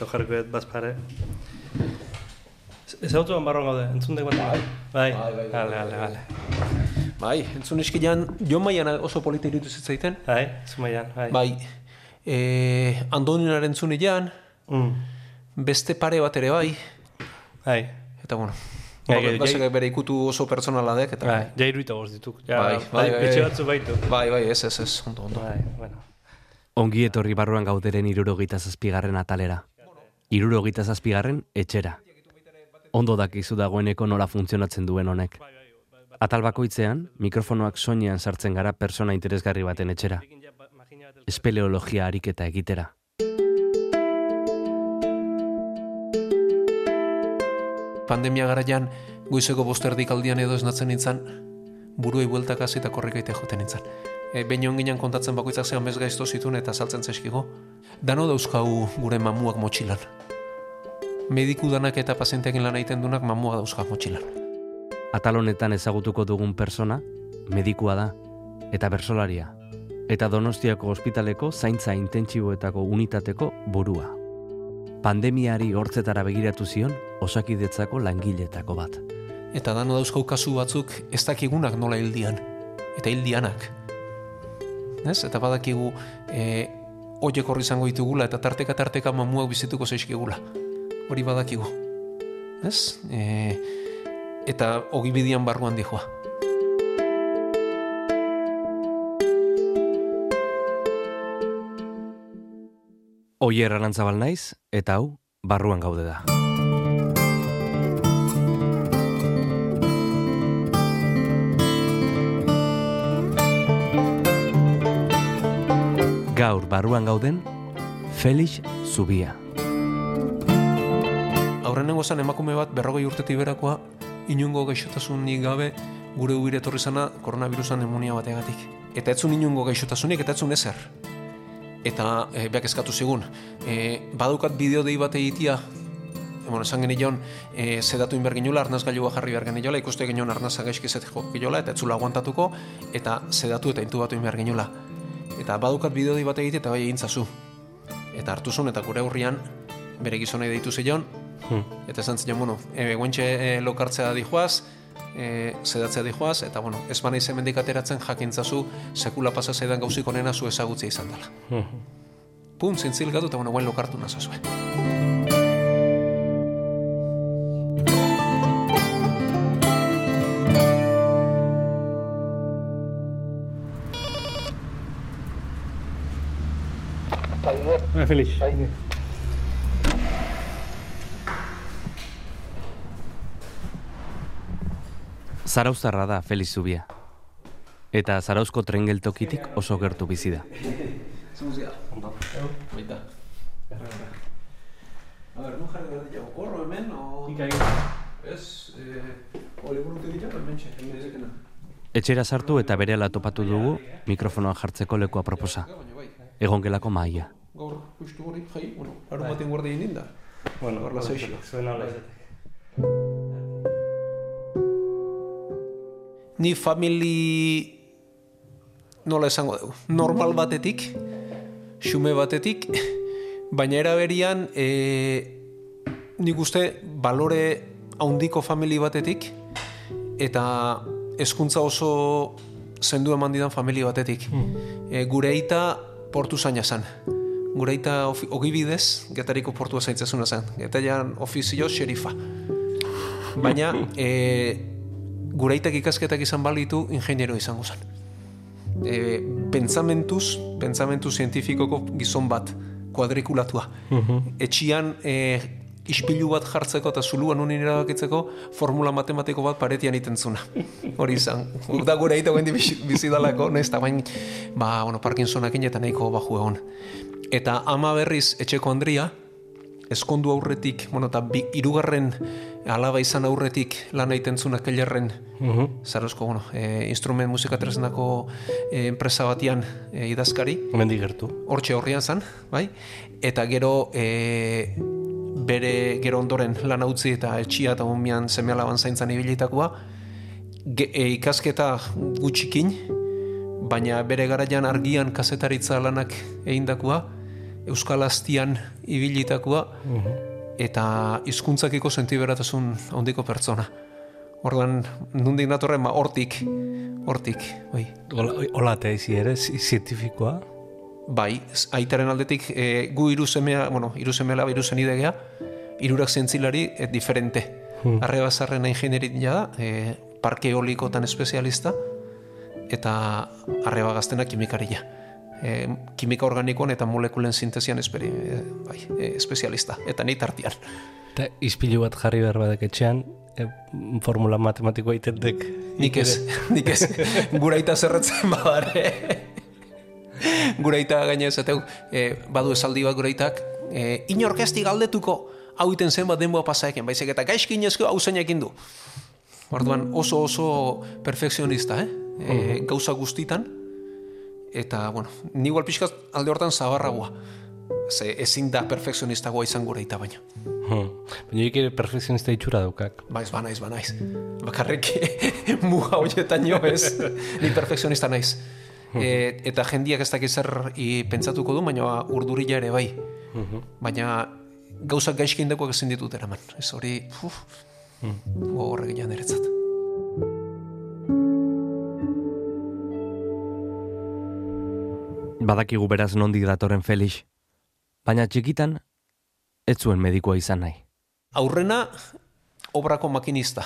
Ego jarriko dut bazpare. Ez hau tuan barroan gaude, entzundek bat? Bai. Bai, Bai, bai, bai, bai, bai. Bai, entzun eskilan, Jon Maian oso polita irutu zitzaiten. Bai, zumaian, bai. Bai, e, Andoninaren zunean, Mm. beste pare bat ere bai, Bai, eta bueno, Bai, Bai, bere ikutu oso pertsonala dek, eta bai, ja iruita bost dituk. Ja, Bai, bai, bai, Etxe bai. batzu baitu. bai, bai, ez, ez, ez, ondo, ondo. Bai, bueno. Ongi etorri barruan gauderen irurogeita zazpigarren atalera. Irurogeita zazpigarren etxera. Ondo dakizu dagoeneko nola funtzionatzen duen honek. Atal bakoitzean, mikrofonoak soinean sartzen gara persona interesgarri baten etxera. Espeleologia ariketa egitera. Pandemia garaian, goizeko bosterdik aldian edo esnatzen nintzen, buruei bueltak hasi eta korrikaite joten nintzen. E, Behin onginan kontatzen bakoitzak zean bez gaizto zituen eta saltzen zaizkigo. Dano dauzkau gure mamuak motxilan. Mediku danak eta pazientekin lan egiten dunak mamuak dauzka motxilan. Atal honetan ezagutuko dugun persona, medikua da, eta bersolaria. Eta Donostiako ospitaleko zaintza intentsiboetako unitateko burua. Pandemiari hortzetara begiratu zion, osakidetzako langiletako bat. Eta dano dauzkau kasu batzuk ez dakigunak nola hildian. Eta hildianak. Ez? Eta badakigu e, oiek horri izango ditugula eta tarteka tarteka mamuak bizituko zaizkigula. Hori badakigu. Ez? E, eta ogibidian barruan dijoa. Oier arantzabal naiz, eta hau, barruan gaude da. Gaur barruan gauden, Felix Zubia. Aurrenengo zan emakume bat berrogei urtetik berakoa inungo gaixotasunik gabe gure ubire etorri zana koronavirusan nemonia bategatik. Eta etzun inungo gaixotasunik eta etzun ezer. Eta e, beak eskatu zigun, e, badaukat bideo dei bat egitia, e, bueno, esan genion, e, sedatu inber ginula, arnaz gailua jarri behar geniola, ikuste genion arnaza gaizkizet jo geniola, eta etzula aguantatuko, eta sedatu eta intubatu inber geniola. Eta badaukat bideo dei bat egitea eta bai egin zazu. Eta hartu zuen, eta gure aurrian, bere gizonai deitu zion, Hmm. Eta esan zion, bueno, e, guentxe e, lokartzea dijoaz, e, sedatzea dijoaz, eta bueno, ez bana izemendik ateratzen jakintzazu sekula pasa zaidan gauzik onena zu ezagutzea izan dela. Mhm. Pum, zintzil gatu, eta bueno, guen lokartu nazazue. Bai, Felix. Zarauztarra da Felix Zubia. Eta Zarauzko tren geltokitik oso gertu bizi da. A ber, nun jarri behar dira, horro hemen, o... Ez, eh, hori burutu dira, hemen txe, hemen ezekena. Etxera sartu eta berehala topatu dugu mikrofonoa jartzeko lekua proposa. Egon gelako mahaia. gaur justu hori, jai, bueno, larun baten guardia egin da. Bueno, Hor lasaixo. Zuen hola izatek. Ni family nola esango dugu, normal batetik, xume batetik, baina eraberian e, nik uste balore haundiko family batetik eta hezkuntza oso zendu eman didan famili batetik. E, gure aita portu zaina zen. Gure ofi- ogibidez, getariko portua zaintzazuna zen. Getaian ofizio xerifa. Baina, e, gure aitak ikasketak izan balitu ingeniero izango zen. E, pentsamentuz, pentsamentu zientifikoko gizon bat, kuadrikulatua. Etxian e, ispilu bat jartzeko eta zuluan unin erabakitzeko formula matematiko bat paretian itentzuna. Hori izan. Da gure aita guendi bizidalako, nez, eta bain, ba, bueno, Parkinsonakin eta nahiko baju egon. Eta ama berriz etxeko Andria, eskondu aurretik, bueno, eta bi, irugarren alaba izan aurretik lan egiten zuen akelerren Zarozko, bueno, e, instrument musika tresnako e, enpresa batian e, idazkari, Hemendik gertu. hortxe horrian zan, bai? Eta gero e, bere gero ondoren lan utzi eta etxia eta umian seme alaban zaintzan ibilitakoa, ge, e, ikasketa gutxikin, baina bere garaian argian kazetaritza lanak egindakoa, Euskal Astian ibilitakoa, eta hizkuntzakiko sentiberatasun handiko pertsona. Ordan nundik datorren ma hortik, hortik, bai. Hola te izi ere zientifikoa. Bai, aitaren aldetik e, gu hiru semea, bueno, hiru semela hiru senidegea, hirurak zentzilari e, diferente. Hmm. Arrebasarren ingenieria da, e, parke eolikotan espezialista eta arreba gaztena kimikaria. E, kimika organikoan eta molekulen sintesian esperi, e, bai, e, espezialista, eta ni tartian. Eta izpilu bat jarri behar badek etxean, e, formula matematikoa itentek. Nik ez, nik ez, guraita zerretzen badare. guraita gaina esateu, e, badu esaldi bat guraitak, e, inorkesti galdetuko, hau iten zen bat denboa pasaeken, baizik eta gaizkin ezko hau zeinekin du. Orduan oso oso perfekzionista, eh? E, gauza guztitan, eta, bueno, ni igual pixkaz alde hortan zabarragoa. Ze ezin da perfekzionistagoa izan gure eta baina. Hmm. Baina ere perfekzionista itxura daukak. Baiz, ba naiz, ba naiz. Bakarrik muga horietan jo ez. Ni perfekzionista naiz. Hmm. E, eta jendiak ez dakiz zer pentsatuko du, baina urdurila ere bai. Hmm. Baina gauzak gaizkin dekoak ezin ditut eraman. Ez hori, uf, gogorrek gian eretzat. Badakigu beraz nondik datorren Felix, baina txikitan ez zuen medikoa izan nahi. Aurrena obrako makinista.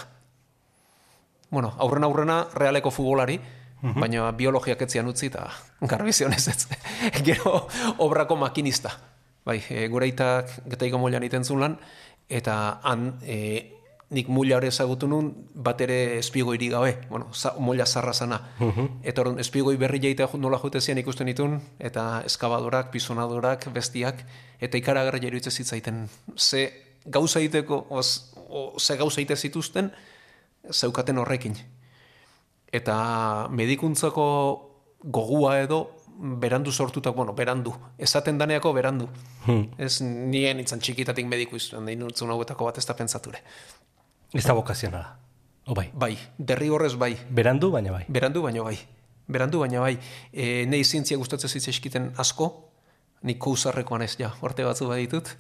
Bueno, aurrena aurrena realeko futbolari, mhm. baina biologiak etzian utzi eta garbizionez ez. Gero obrako makinista. Bai, e, gure itak getaiko molean iten lan, eta han e, nik mulla hori ezagutu nun, bat ere espigoiri gabe, bueno, za, mulla zarra zana. Mhm. Eta hori, espigoi berri jaita nola jote zian ikusten ditun, eta eskabadorak, pisonadorak, bestiak, eta ikaragarra jairu zitzaiten. Ze gauza iteko, oz, o, ze gauza ite zituzten, zeukaten horrekin. Eta medikuntzako gogua edo, berandu sortutak, bueno, berandu, esaten daneako berandu. Hmm. Ez nien itzan txikitatik mediku izan, nahi nurtzun hauetako bat ez da pentsature. Ez da bokazionala. O bai. Bai, derri horrez bai. Berandu baina bai. Berandu baina bai. Berandu baina bai. E, nei zientzia gustatzen zitza eskiten asko, nik kouzarrekoan ez ja, orte batzu baditut,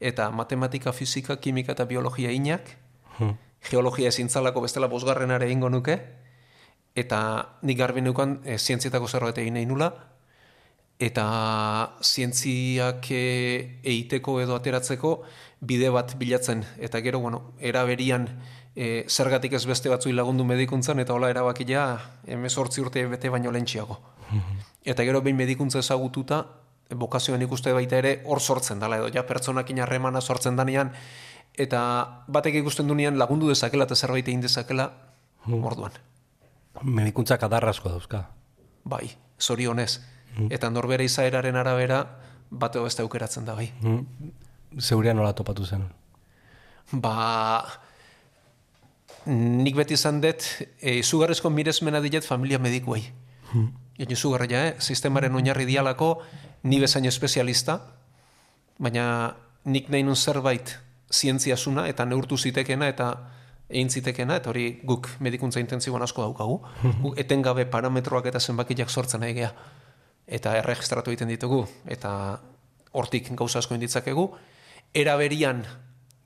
eta matematika, fizika, kimika eta biologia inak, hmm. geologia ezintzalako bestela bosgarrenare ingo nuke, eta nik garbi nukan e, zientzietako zerbait egin nahi nula, eta zientziak e, eiteko edo ateratzeko, bide bat bilatzen eta gero bueno eraberian e, zergatik ez beste batzui lagundu medikuntzan eta hola erabakia 18 urte bete baino lentxiago. eta gero behin medikuntza ezagututa bokazioan ikuste baita ere hor sortzen dala edo ja pertsonakin harremana sortzen danean eta batek ikusten dunean lagundu dezakela eta zerbait egin dezakela orduan. Medikuntzak adarrasko dauzka. Bai, zorionez. Eta norbere izaeraren arabera bateo beste aukeratzen da bai zeurean nola topatu zen? Ba, nik beti izan dut, e, izugarrezko miresmena diet familia medikuei. Hmm. Egin eh? sistemaren oinarri dialako, ni bezain espezialista, baina nik nahi nun zerbait zientziasuna eta neurtu zitekena eta egin zitekena, eta hori guk medikuntza intentzioan asko daukagu. Hmm. Guk etengabe parametroak eta zenbakiak sortzen egea. Eta erregistratu egiten ditugu, eta hortik gauza asko inditzakegu eraberian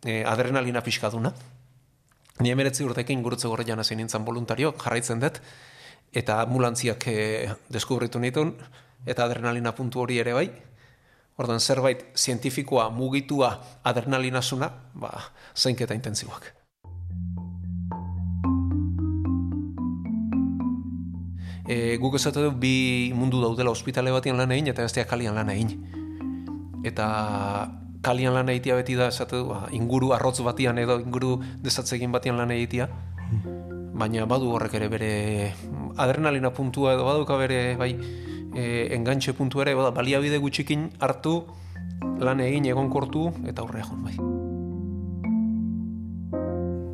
e, adrenalina pixkaduna. Ni emeretzi urtekin gurutze gorrean hasi nintzen voluntario, jarraitzen dut, eta ambulantziak e, deskubritu nitun, eta adrenalina puntu hori ere bai. Ordan zerbait zientifikoa mugitua adrenalinasuna, ba, zeinketa intentsiboak. E, guk esatu du bi mundu daudela ospitale batian lan egin eta besteak kalian lan egin. Eta kalian lan egitea beti da, esate du, ba, inguru arrotz batian edo inguru desatzegin batian lan egitea. Baina badu horrek ere bere adrenalina puntua edo baduka bere bai e, engantxe puntu ere, bada, baliabide gutxikin hartu lan egin egon kortu eta horre egon bai.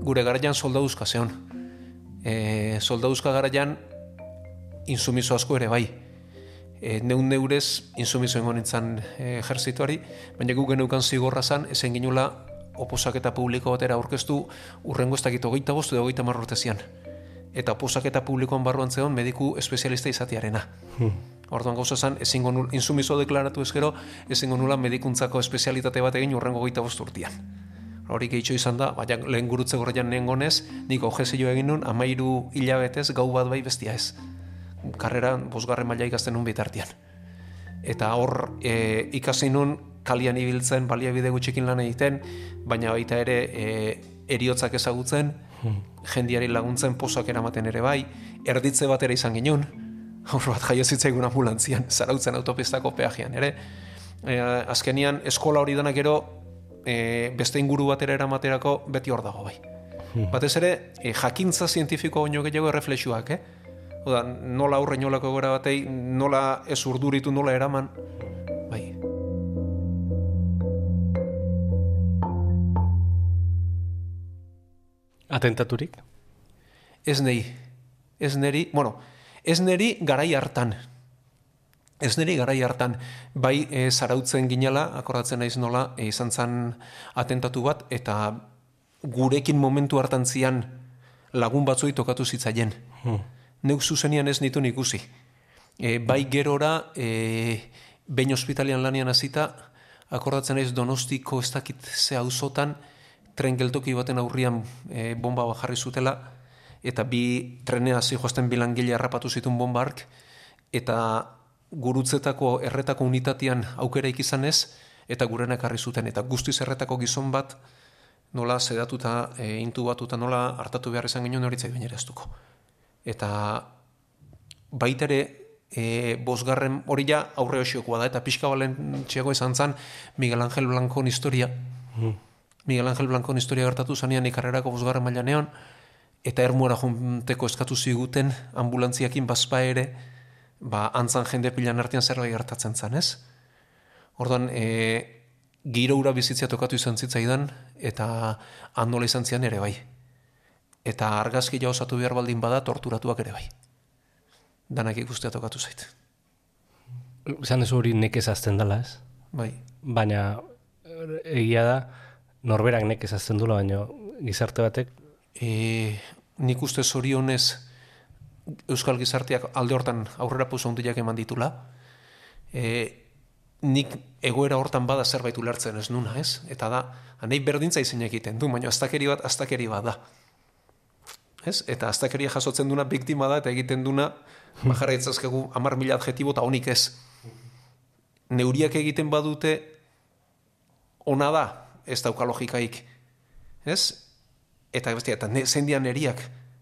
Gure garaian soldaduzka zeon. E, soldaduzka garaian insumizo asko ere bai e, neun neurez insumizo ingo nintzen e, ejerzituari, baina gu genukan zigorra zan, ezen ginula oposaketa publiko batera aurkeztu urrengo ez dakit hogeita bostu edo hogeita marrorte zian. Eta oposaketa publikoan barruan zeon mediku espezialista izatearena. Hmm. Orduan gauza zen, ezingo nula, insumizo deklaratu ezkero, ezingo nula medikuntzako espezialitate bat egin urrengo goita urtian. Hori gehitxo izan da, baina lehen gurutze gorrean nien gonez, nik ojezio egin nun, amairu hilabetez gau bat bai bestia ez. Karrera, bosgarren maila ikasten nun bitartian. Eta hor, e, ikasi nun, kalian ibiltzen, baliabide gutxikin lan egiten, baina baita ere e, eriotzak ezagutzen, hmm. jendiari laguntzen posak eramaten ere bai, erditze bat ere izan ginen, hor bat jaio zitzaigun ambulantzian, zarautzen autopistako peajean ere. E, azkenian, eskola hori denak gero, e, beste inguru batera eramaterako beti hor dago bai. Hmm. Batez ere, e, jakintza zientifiko oino gehiago erreflexuak, eh? Oda, nola aurre nolako gora batei, nola ez urduritu, nola eraman, bai. Atentaturik? Ez nei. Ez neri, bueno, ez neri garai hartan. Ez neri garai hartan, bai e, zarautzen ginela, akordatzen naiz nola, e, izan zan atentatu bat, eta gurekin momentu hartan zian lagun batzui tokatu zitzaien. Hmm. Neuk zuzenian ez nitu ikusi. E, bai gerora, e, behin hospitalian lanian hasita, akordatzen naiz donostiko ez dakit ze auzotan, tren geltoki baten aurrian e, bomba bajarri zutela, eta bi trenea zijoazten bilangile harrapatu zituen bombark, eta gurutzetako erretako unitatean aukera ikizan ez, eta gurenak harri zuten, eta guztiz erretako gizon bat, nola sedatuta, e, intubatuta, nola hartatu behar izan ginen horitzai baina Eta baitere, e, bosgarren hori ja aurre hoxiokoa da, eta pixka balen txego izan zan Miguel Ángel Blanco historia. Mm. Miguel Ángel Blanco historia gertatu zanean ikarrerako bosgarren maila neon, eta ermuara junteko eskatu ziguten ambulantziakin bazpa ere, ba, antzan jende pilan artean zerbait gertatzen zan, ez? Orduan, e, giro ura bizitzia tokatu izan zitzaidan, eta handola izan zian ere bai. Eta argazki osatu behar baldin bada, torturatuak ere bai. Danak ikustea tokatu zait. Zan ez hori nekez azten dela, ez? Bai. Baina, egia da, norberak nekez azten dula, baina gizarte batek e, nik uste zorionez Euskal Gizarteak alde hortan aurrera puzo hundiak eman ditula, e, nik egoera hortan bada zerbait ulertzen ez nuna, ez? Eta da, anei berdintza izin egiten du, baina aztakeri bat, aztakeri bat da. Ez? Eta aztakeria jasotzen duna biktima da, eta egiten duna, bajarra itzazkegu, amar mila adjetibo, eta honik ez. Neuriak egiten badute, ona da, ez dauka logikaik. Ez? eta bestia, eta zendian eriak,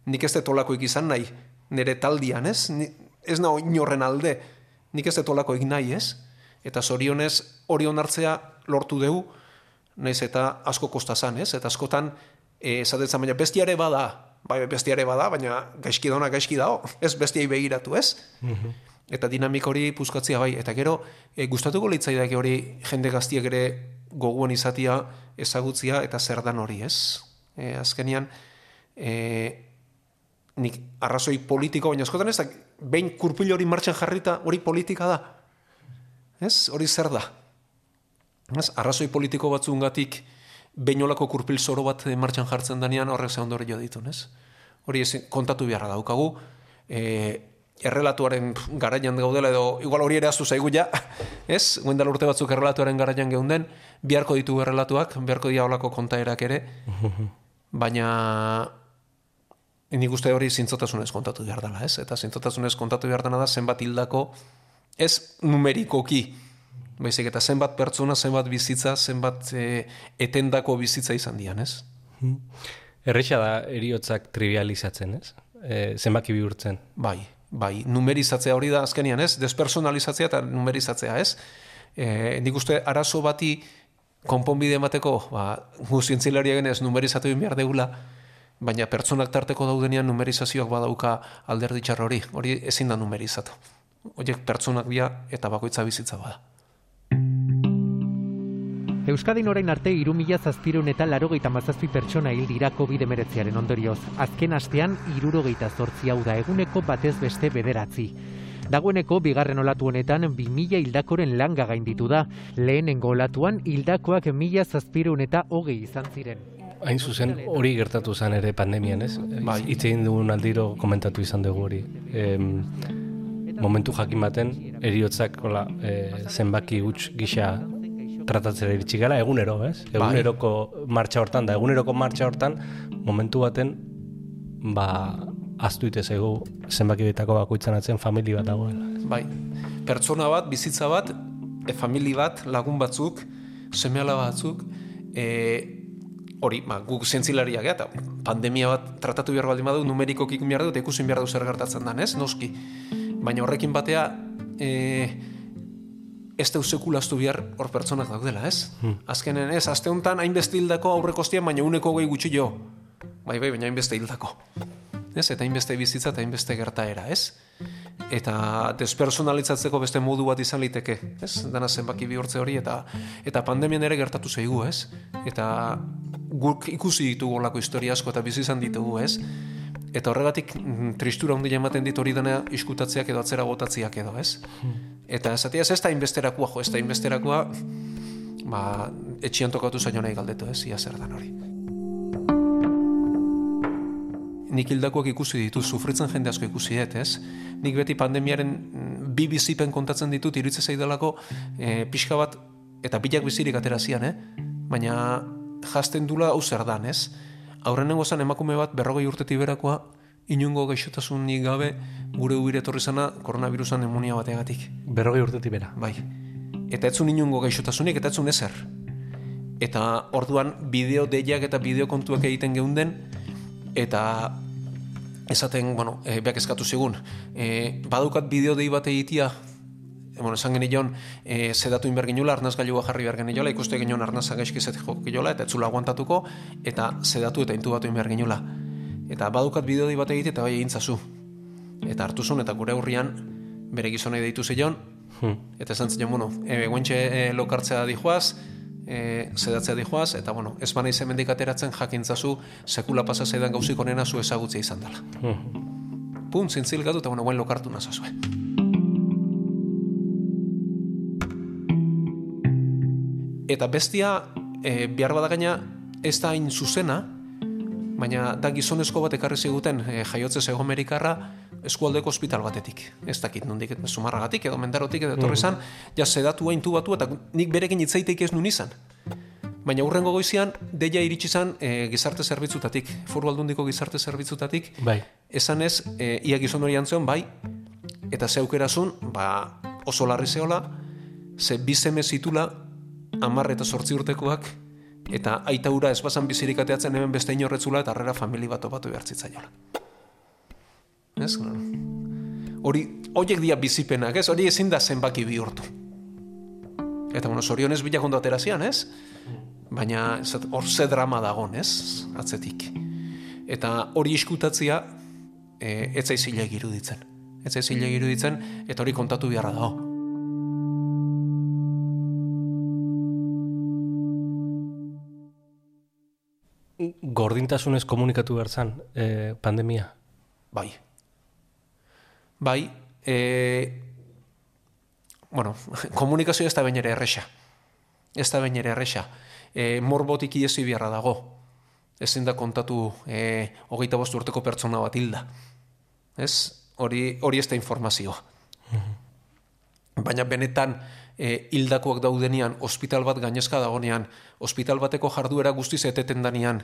nik ez detolako izan nahi, nire taldian, ez? Ni, ez naho inorren alde, nik ez detolako nahi, ez? Eta zorionez, hori onartzea lortu dugu, naiz eta asko kostazan, ez? Eta askotan, e, esatetzen baina bestiare bada, bai bestiare bada, baina gaizki dauna gaizki dao, ez bestiai begiratu, ez? Mhm. Eta dinamik hori puzkatzea bai, eta gero, e, gustatuko litzaidak hori jende gaztiak ere goguan izatia ezagutzia eta zer dan hori, ez? e, azkenian e, nik arrazoi politiko, baina eskotan ez da, behin kurpil hori martxan jarrita hori politika da. Ez? Hori zer da? Ez? Arrazoi politiko batzungatik behin olako kurpil zoro bat martxan jartzen danean horrek ze ondore jo ditu, ez? Hori ez, kontatu beharra daukagu, e, errelatuaren garaian gaudela edo igual hori ere aztu zaigu ja, ez? Guendal urte batzuk errelatuaren garaian geunden, biharko ditu errelatuak, biharko dia olako kontaerak ere, baina nik uste hori zintzotasunez kontatu behar dela, ez? Eta zintzotasunez kontatu behar dela da zenbat hildako, ez numerikoki, baizik eta zenbat pertsona, zenbat bizitza, zenbat e, etendako bizitza izan dian, ez? Hmm. Da eriotzak trivializatzen, ez? E, zenbaki bihurtzen. Bai, bai, numerizatzea hori da azkenian, ez? Despersonalizatzea eta numerizatzea, ez? E, nik uste arazo bati konponbide emateko, ba, guzientzilaria genez numerizatu behar deula, baina pertsonak tarteko daudenean numerizazioak badauka alderdi txarra hori, hori ezin da numerizatu. Horiek pertsonak bia eta bakoitza bizitza bada. Euskadin orain arte iru mila zazpirun eta larogeita mazazpi pertsona hil dira covid ondorioz. Azken astean irurogeita zortzi hau da eguneko batez beste bederatzi. Dagoeneko bigarren olatu honetan 2000 hildakoren langa gainditu da. Lehenengo olatuan hildakoak 1000 zazpirun eta hogei izan ziren. Hain zuzen hori gertatu zen ere pandemian, ez? Bai. Itze dugun aldiro komentatu izan dugu hori. momentu jakin baten eriotzak hola, e, zenbaki huts gisa tratatzera iritsi gara egunero, ez? Bai. Eguneroko martxa hortan da, eguneroko martxa hortan momentu baten ba aztu ite zaigu zenbaki betako bakoitzan atzen famili bat dagoela. Bai, pertsona bat, bizitza bat, e, famili bat, lagun batzuk, semeala batzuk, e, hori, ba, guk zientzilariak, eta pandemia bat tratatu behar baldin badu, numerikoki ikin behar du, eta ikusin behar du zer gertatzen den, ez? Noski. Baina horrekin batea, e, ez deu sekulaztu behar hor pertsonak daudela, ez? Azkenen ez, azte honetan hainbeste hildako aurrekostien, baina uneko gehi gutxi jo. Bai, bai, baina hainbeste hildako. Ez? Eta hainbeste bizitza eta hainbeste gertaera, ez? Eta despersonalizatzeko beste modu bat izan liteke, ez? Dana zenbaki bihurtze hori eta eta pandemian ere gertatu zaigu, ez? Eta guk ikusi ditugu olako historia asko eta bizi izan ditugu, ez? Eta horregatik mm, tristura handia ematen dit hori dena iskutatziak edo atzera botatziak edo, ez? Eta esatia ez da inbesterakoa, jo, ez da inbesterakoa, ba, etxian tokatu zaino nahi galdetu, ez? Ia zer dan hori. nik hildakoak ikusi ditut, sufritzen jende asko ikusi dut, ez? Nik beti pandemiaren mm, bi bizipen kontatzen ditut, iruditzen zaidalako e, pixka bat, eta bilak bizirik atera zian, eh? Baina jasten dula hau zer dan, ez? Aurrenengo zan emakume bat berrogei urtetik berakoa, inungo gaixotasunik gabe gure ubire etorri zana koronavirusan nemonia bategatik. Berrogei urtetik bera. Bai. Eta etzun inungo gaixotasunik eta etzun ezer. Eta orduan bideo deiak eta bideo kontuak egiten geunden eta esaten, bueno, e, beak eskatu zigun, e, badukat bideo dei bat egitia, bueno, esan genion, e, sedatu inber ginula, arnaz gailua jarri behar geniola, ikuste genion arnaza gaizkizet jo geniola, eta etzula aguantatuko, eta sedatu eta intubatu inber ginula. Eta badukat bideo bat egitea, eta bai egintzazu. Eta hartu zuen, eta gure aurrian, bere gizonai deitu zeion, Hmm. Eta esan zion, bueno, e, guentxe e, lokartzea dijoaz, e, sedatzea dijoaz, eta bueno, ez bana izemendik ateratzen jakintzazu sekula pasa zaidan gauzik onena zu ezagutzea izan dela. Hmm. Pum, zintzil gatu, eta bueno, guen lokartu nazazue. Eta bestia, e, behar badagaina ez da hain zuzena, baina da gizonezko bat ekarri ziguten e, jaiotze zego Amerikarra eskualdeko ospital batetik. Ez dakit nondik, sumarragatik edo mendarotik edo etorri zan, ja sedatua intubatu eta nik berekin hitzaiteik ez nun izan. Baina hurrengo goizian, deia iritsi zan e, gizarte zerbitzutatik, foru aldundiko gizarte zerbitzutatik, Bai. esan ez, e, ia gizon hori antzeon, bai, eta zeukerazun, ba, oso larri zehola, ze bizeme zitula, amar eta sortzi urtekoak, eta aita ura ez bazan bizirik ateatzen hemen beste inorretzula eta harrera famili bat opatu behartzitzaiola. Ez? Hori, horiek dia bizipenak, ez? Hori ezin da zenbaki bihurtu. Eta, bueno, zorionez bilak ondo aterazian, ez? Baina, hor ze drama dagon, ez? Atzetik. Eta hori iskutatzia, e, ez zaiz zilegi iruditzen. Ez zaiz zilegi iruditzen, eta hori kontatu beharra dago. Gordintasunez komunikatu behar zan, e, pandemia. Bai. Bai, e, bueno, komunikazioa ez da bain ere erresa. Ez da bain ere erresa. E, morbotik iesi beharra dago. Ezin da kontatu e, hogeita bost urteko pertsona bat hilda. Ez? Hori, hori ez da informazioa. Baina benetan e, hildakoak daudenean, ospital bat gainezka dagonean, ospital bateko jarduera guztiz eteten danean,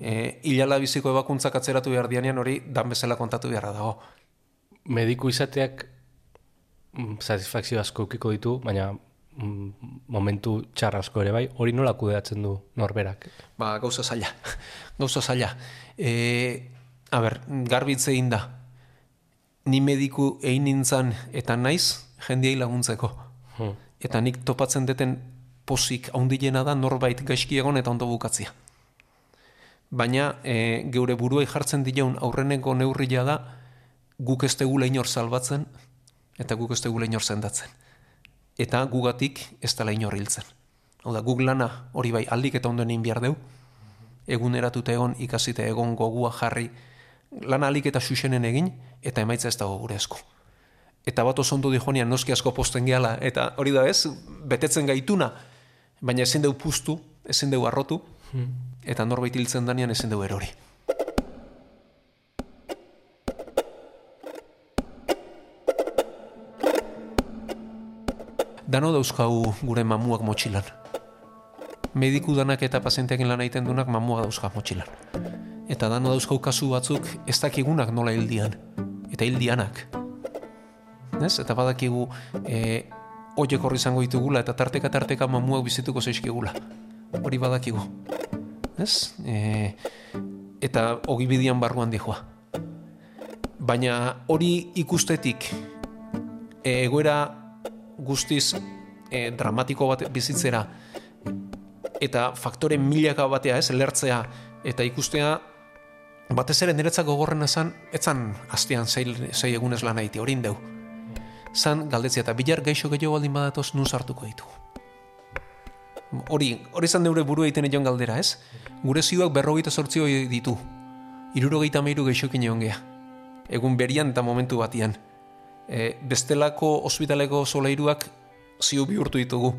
e, hilala biziko ebakuntzak atzeratu behar dianean hori dan bezala kontatu beharra dago. Mediku izateak mm, satisfakzio asko ukiko ditu, baina mm, momentu txar asko ere bai, hori nola kudeatzen du norberak. Ba, gauza zaila. gauza zaila. E, a ber, garbitze egin da. Ni mediku egin nintzen eta naiz jendiei laguntzeko. Eta nik topatzen deten posik haundilena da norbait gaizki egon eta ondo bukatzia. Baina e, geure buruei jartzen dileun aurreneko neurria da guk ez tegula inor salbatzen eta guk ez tegula inor sendatzen. Eta gugatik ez dela inor hiltzen. Hau da, guk lana hori bai aldik eta ondo egin behar deu, eguneratuta egon ikasite egon gogua jarri, lan alik eta xuxenen egin, eta emaitza ez dago gure esku. Eta bat oso ondo dijonean noski asko posten gehala, eta hori da ez, betetzen gaituna, baina ezin deu pustu, ezin deu arrotu, eta norbait hiltzen danean ezin deu erori. dano dauzkau gure mamuak motxilan. Mediku danak eta pazienteakin lan egiten dunak mamua dauzka motxilan. Eta dano dauzkau kasu batzuk ez dakigunak nola hildian. Eta hildianak. Ez? Eta badakigu e, oiek horri izango ditugula eta tarteka tarteka mamuak bizituko zaizkigula. Hori badakigu. Ez? E, eta hogi bidian barruan dihoa. Baina hori ikustetik e, egoera guztiz e, dramatiko bat bizitzera eta faktore milaka batea ez, lertzea eta ikustea batez ere niretzak gogorrena zan, etzan hastian zei, zei egunez lan haiti, horin deu. Zan galdetzea eta bilar gaixo gehiago baldin badatoz nun sartuko ditu. Hori, hori zan deure buru egiten egon galdera, ez? Gure zioak berrogeita sortzio ditu. Irurogeita meiru gaixokin egon geha. Egun berian eta momentu batian. E, bestelako ospitaleko soleiruak ziu bihurtu ditugu.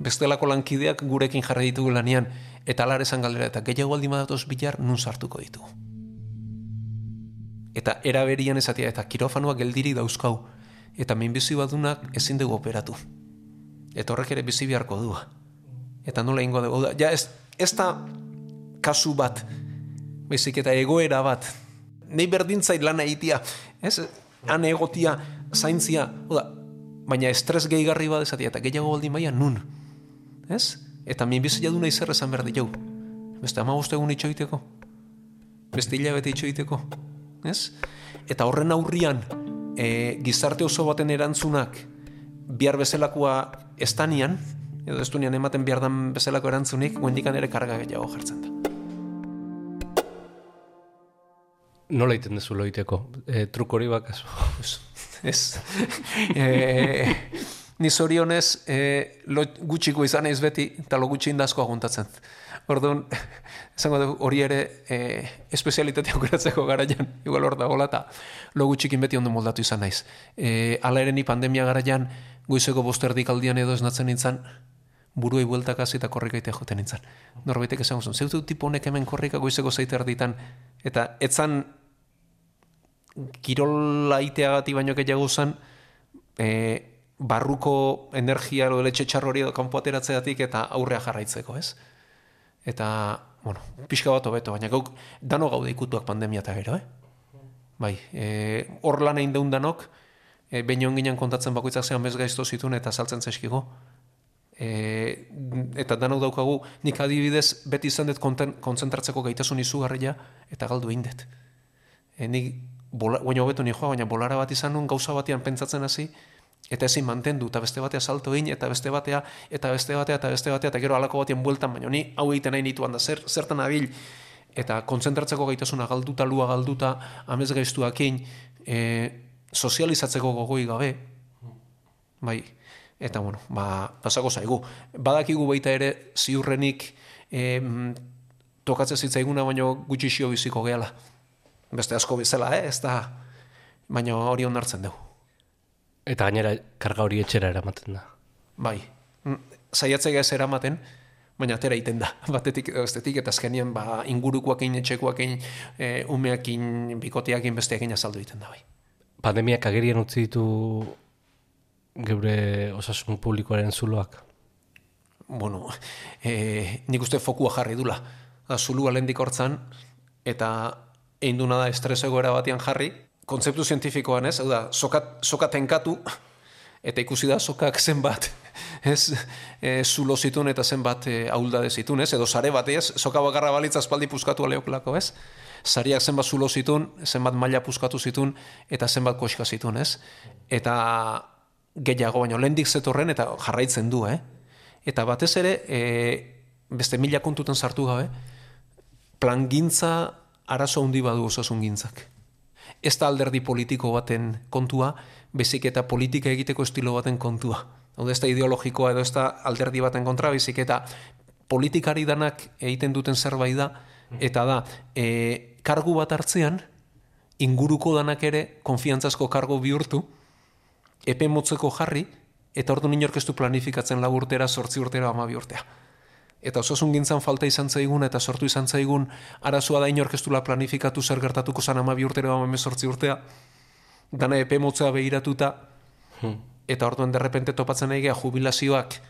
Bestelako lankideak gurekin jarri ditugu lanian. Eta alar esan galdera eta gehiago aldi madatoz bilar nun sartuko ditugu. Eta eraberian ezatia eta kirofanoak geldiri dauzkau. Eta minbizi badunak ezin dugu operatu. Eta horrek ere bizi beharko dua. Eta nola ingo dugu. Ja ez, ez da kasu bat. Bezik eta egoera bat. Nei berdintzait lana egitea. Ez, han egotia, zaintzia, oda, baina estres gehigarri bat ezatia, eta gehiago baldin baina nun. Ez? Eta min bizia du nahi zer esan behar jau. Beste ama egun itxoiteko. Beste hilabete itxoiteko. Ez? Eta horren aurrian, e, gizarte oso baten erantzunak, bihar bezalakoa estanian, edo ez ematen behar dan bezalako erantzunik, guendikan ere karga gehiago jartzen da. Nola iten dezu loiteko? E, truk hori bakazu? ez. e, ni zorionez, e, lo gutxiko izan ez beti, eta lo gutxi indazko aguntatzen. Orduan, esango dugu hori ere e, espezialitatea aukeratzeko garaian, igual hor da hola, eta lo gutxikin beti ondo moldatu izan naiz. E, ala ere ni pandemia garaian, goizeko bosterdik aldian edo esnatzen nintzen, buruei bueltak hasi eta korrikaitea joten nintzen. Norbaitek esango zuen, zeutu tipo honek hemen korrika goizeko zeiter ditan, eta etzan kirolaiteagatik baino gehiago zen, e, barruko energia edo letxe txarrori edo kanpo ateratzeatik eta aurrea jarraitzeko, ez? Eta, bueno, pixka bat hobeto, baina gauk dano gaude ikutuak pandemia eta gero, eh? Bai, e, hor lan egin deun danok, e, baino ginen kontatzen bakoitzak zean bez gaizto zituen eta saltzen zeskigo. E, eta dano daukagu, nik adibidez beti izan dut kontzentratzeko gaitasun izugarria eta galdu egin dut. E, nik bola, baina hobetu ni baina bolara bat izan nun gauza batean pentsatzen hasi eta ezin mantendu eta beste batea salto egin eta beste batea eta beste batea eta beste batea eta gero alako batean bueltan baina ni hau egiten nahi nituan da zer, zertan abil eta kontzentratzeko gaitasuna galduta lua galduta amez gaiztuakin e, sozializatzeko gogoi gabe bai eta bueno ba, pasako zaigu badakigu baita ere ziurrenik e, tokatzen zitzaiguna baino gutxi xio biziko gehala beste asko bezala, eh? ez da, baina hori onartzen dugu. Eta gainera karga hori etxera eramaten da. Bai, mm, saiatzea ez eramaten, baina atera iten da, batetik edo estetik, eta azkenien ba, ingurukoakin, etxekoakin, e, umeakin, bikoteakin, besteakin azaldu egiten da, bai. Pandemiak agerien utzi ditu geure osasun publikoaren zuloak? Bueno, e, nik uste fokua jarri dula. Zulua lendik hortzan, eta egin duna da estres egoera batean jarri, kontzeptu zientifikoan ez, da, sokat, soka tenkatu, eta ikusi da sokak zenbat, ez, e, zulo zitun eta zenbat e, aulda zitun, ez, edo sare bat, ez, soka bakarra balitza espaldi puskatu aleoklako, ez, sariak zenbat zulo zitun, zenbat maila puskatu zitun, eta zenbat koska zitun, ez, eta gehiago baino, lehendik zetorren, eta jarraitzen du, eh, eta batez ere, e, beste mila kontuten sartu gabe, plangintza arazo handi badu osasun gintzak. Ez da alderdi politiko baten kontua, bezik eta politika egiteko estilo baten kontua. Hau ez da ideologikoa edo ez da alderdi baten kontra, bezik eta politikari danak egiten duten zerbait da, eta da, e, kargu bat hartzean, inguruko danak ere konfiantzazko kargo bihurtu, epe motzeko jarri, eta ordu ninorkestu planifikatzen lau urtera, sortzi urtera, ama urtea eta osasun gintzan falta izan zaigun eta sortu izan zaigun arazoa da inorkestula planifikatu zer gertatuko zan ama bi urtera ama emezortzi urtea dana epe motzea behiratuta hmm. eta orduan derrepente topatzen nahi jubilazioak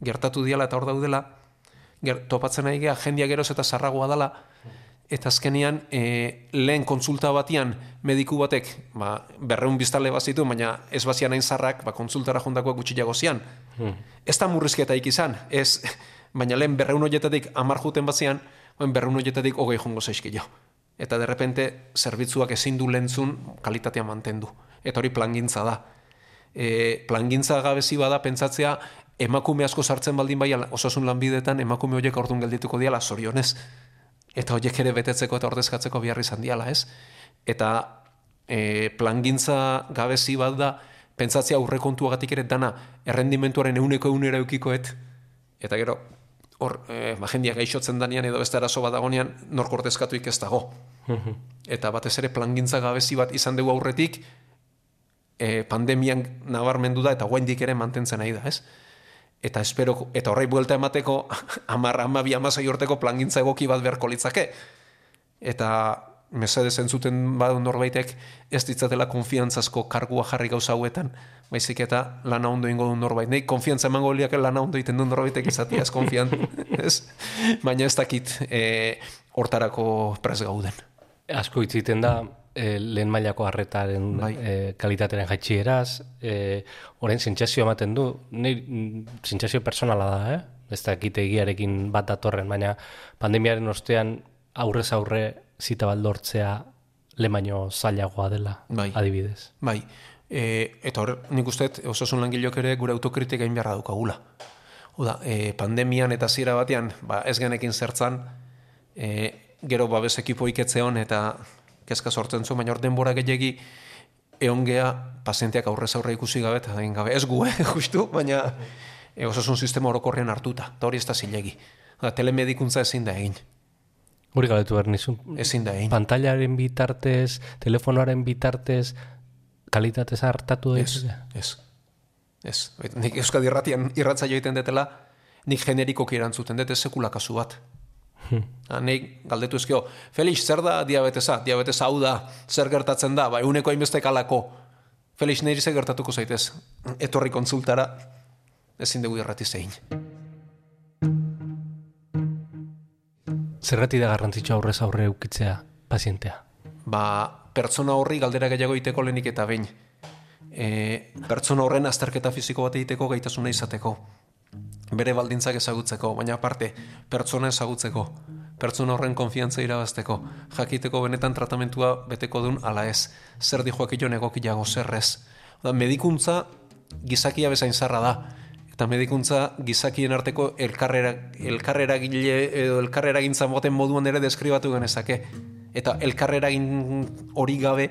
gertatu diala eta hor daudela, ger, topatzen nahi geha jendia geroz eta zarragoa dela, eta azkenean e, lehen kontsulta batian mediku batek ba, berreun biztale bazitu, baina ez bazian hain zarrak, ba, kontsultara jondakoak gutxiago zian. Hmm. Ez da murrizketaik izan, ez, baina lehen berreun horietatik amar juten bazian, berreun horietatik hogei jongo zaizkio. Eta derrepente zerbitzuak ezin du lentzun kalitatea mantendu. Eta hori plangintza da. E, plangintza gabezi bada pentsatzea emakume asko sartzen baldin bai osasun lanbidetan emakume horiek ordun geldituko diala sorionez eta horiek ere betetzeko eta ordezkatzeko biharri izan diala, ez? Eta e, plangintza gabezi bat da, pentsatzea aurrekontuagatik ere dana errendimentuaren euneko eunera eukikoet, eta gero, hor, e, ba, jendia gaixotzen danian edo beste arazo bat dagonean, nork ordezkatu ez dago. eta batez ere plangintza gabezi bat izan dugu aurretik, e, pandemian nabarmendu da eta guendik ere mantentzen nahi da, ez? eta espero eta horrei buelta emateko 10 12 16 urteko plangintza egoki bat beharko litzake eta mesede zentzuten badu norbaitek ez ditzatela konfiantzazko kargua jarri gauza hauetan. Baizik eta lana ondo ingo du norbait. Nei konfiantza emango liake lana ondo iten du norbaitek izatea ez konfian ez? Baina ez dakit eh hortarako pres gauden. Asko itziten da e, lehen mailako harretaren bai. e, kalitateren jaitxieraz, e, orain zintzazio ematen du, nahi zintzazio personala da, eh? ez da ekite egiarekin bat datorren, baina pandemiaren ostean aurrez aurre zita baldortzea lemaino zailagoa dela, bai. adibidez. Bai, e, eta hor, nik uste, osasun langilok ere gure autokritika egin beharra dukagula. Oda, e, pandemian eta zira batean, ba, ez genekin zertzan, e, gero babes ekipo iketzeon eta kezka sortzen zu, baina hor denbora gehiagi eongea pazienteak aurrez aurre ikusi gabe eta gabe. Ez gu, eh, justu, baina e, osasun sistema orokorrean hartuta, eta hori ez da zilegi. Telemedikuntza ezin da egin. Hori galetu behar nizun. Ezin da egin. Pantailaren bitartez, telefonoaren bitartez, kalitatez hartatu da? Ez, ez. Ez. Nik euskadi irratian irratza joiten detela, nik generikoki erantzuten dut, ez sekula kasu bat. Hmm. Nei galdetu ezkio, Felix, zer da diabetesa? Diabetesa hau da, zer gertatzen da? Bai, uneko hainbeste kalako. Felix, niri zer gertatuko zaitez? Etorri konsultara, ezin dugu irrati zein. Zerrati da garrantzitsua aurrez aurre eukitzea pazientea? Ba, pertsona horri galdera gehiago iteko lehenik eta bain. E, pertsona horren azterketa fiziko bat egiteko gaitasuna izateko bere baldintzak ezagutzeko, baina aparte, pertsona ezagutzeko, pertsona horren konfiantza irabazteko, jakiteko benetan tratamentua beteko duen ala ez, zer di joak ion egokiago, zer ez. Da, medikuntza gizakia bezain zarra da, eta medikuntza gizakien arteko elkarrera, elkarrera gile, edo elkarrera gintzan boten moduan ere deskribatu genezake. Eta elkarrera hori gabe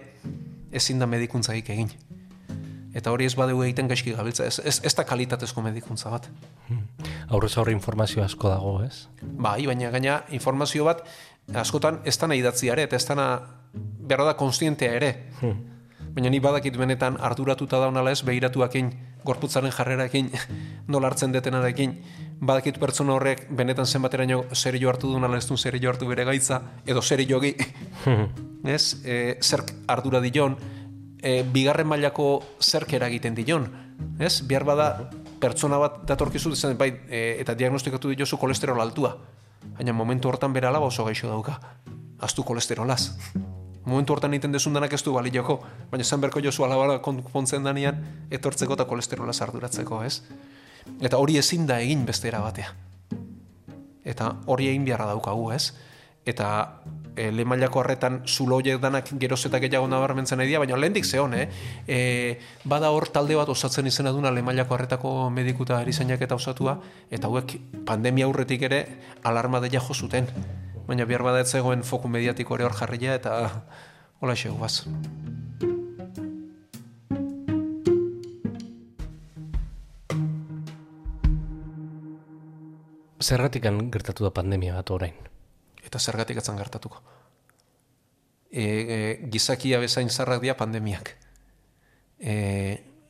ezin da medikuntza egin eta hori ez badeu egiten gaizki gabiltza, ez, ez, ez da kalitatezko medikuntza bat. Hmm. Aurrez aurre informazio asko dago, ez? Bai, baina gaina informazio bat askotan ez da nahi ere, eta ez da behar da konstientea ere. Hmm. Baina ni badakit benetan arduratuta daunala ez, behiratuakin, gorputzaren jarrerakin, nola hartzen detenarekin, badakit pertsona horrek benetan zenbateraino serio hartu duen ala ez duen serio hartu bere gaitza, edo serio jogi, ez, e, zerk ardura dion, e, bigarren mailako zerk eragiten dion. Ez? Bihar bada pertsona bat datorkizu zen bai, e, eta diagnostikatu diozu kolesterol altua. Baina momentu hortan bere alaba oso gaixo dauka. Aztu kolesterolaz. Momentu hortan egiten desun denak ez du balioko, baina zen berko jozu alabara konpontzen danean etortzeko eta kolesterolaz arduratzeko, ez? Eta hori ezin da egin beste batea. Eta hori egin beharra daukagu, ez? Eta e, eh, lemailako harretan zulo danak geroz eta gehiago nabarmentzen nahi dira, baina lehendik zehon, eh? E, bada hor talde bat osatzen izena duna lemailako harretako medikuta erizainak eta osatua, eta hauek pandemia aurretik ere alarma deia jo zuten. Baina bihar bada ez zegoen foku mediatiko ere hor jarria eta hola xegu baz. Zerratik gertatu da pandemia bat orain? eta zergatik atzan gertatuko. E, e, gizakia bezain zarrak dia pandemiak. E,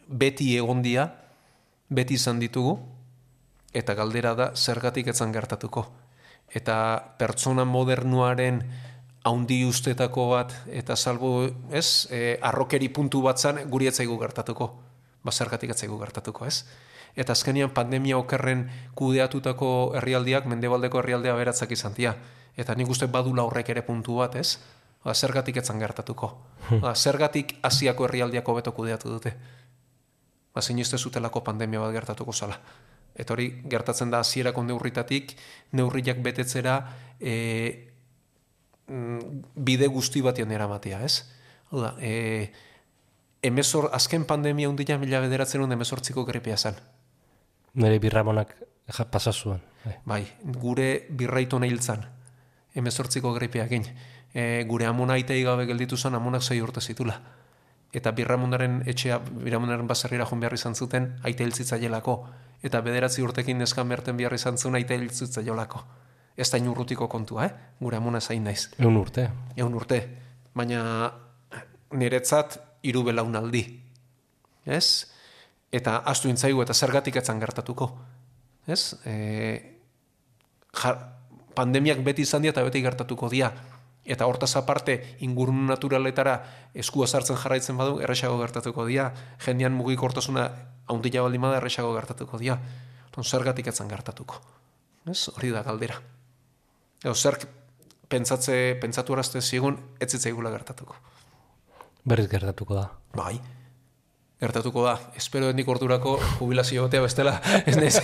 beti egon dia, beti izan ditugu, eta galdera da zergatik atzan gertatuko. Eta pertsona modernuaren haundi ustetako bat, eta salbo, ez, e, arrokeri puntu bat zan, guri etzaigu gertatuko. ba zergatik atzaigu gertatuko, ez? Eta azkenian pandemia okerren kudeatutako herrialdiak mendebaldeko herrialdea beratzak izan dira. Eta nik uste badula horrek ere puntu bat, ez? Ba, zergatik etzan gertatuko. Ba, zergatik asiako herrialdiak hobeto kudeatu dute. Ba, zinizte zutelako pandemia bat gertatuko zala. Eta hori gertatzen da hasierako neurritatik, neurriak betetzera e, bide guzti batien eramatea, ez? Hau da, e, emezor, azken pandemia undila mila bederatzen hon emezortziko gripea zen. Nire birramonak pasazuen. Bai. bai, gure birraito nahi hiltzan, emezortziko gripea egin. E, gure amona aitei gabe gelditu zen, amonak zei urte zitula. Eta birramonaren etxea, birramonaren bazarrira joan behar izan zuten, aite hiltzitzailelako. Eta bederatzi urtekin neskan merten behar izan zuen, aite hiltzitzailelako. Ez da inurrutiko kontua, eh? gure amona zain naiz. Egun urte. Egun urte. Baina niretzat hiru belaunaldi. Ez? Eta astu intzaigu eta zergatik etzan gertatuko. Ez? E, pandemiak beti izan dira eta beti gertatuko dira. Eta hortaz aparte ingurun naturaletara eskua sartzen jarraitzen badu erresago gertatuko dira. Jendean mugik hortasuna haundila baldin bada erresago gertatuko dira. Ton zergatik etzan gertatuko. Ez? Hori da galdera. Edo zerk pentsatze, pentsatu arazte zigun, ez zitzaigula gertatuko. Berriz gertatuko da. Bai. Gertatuko da. Espero nik ordurako jubilazio gotea bestela. Ez nez.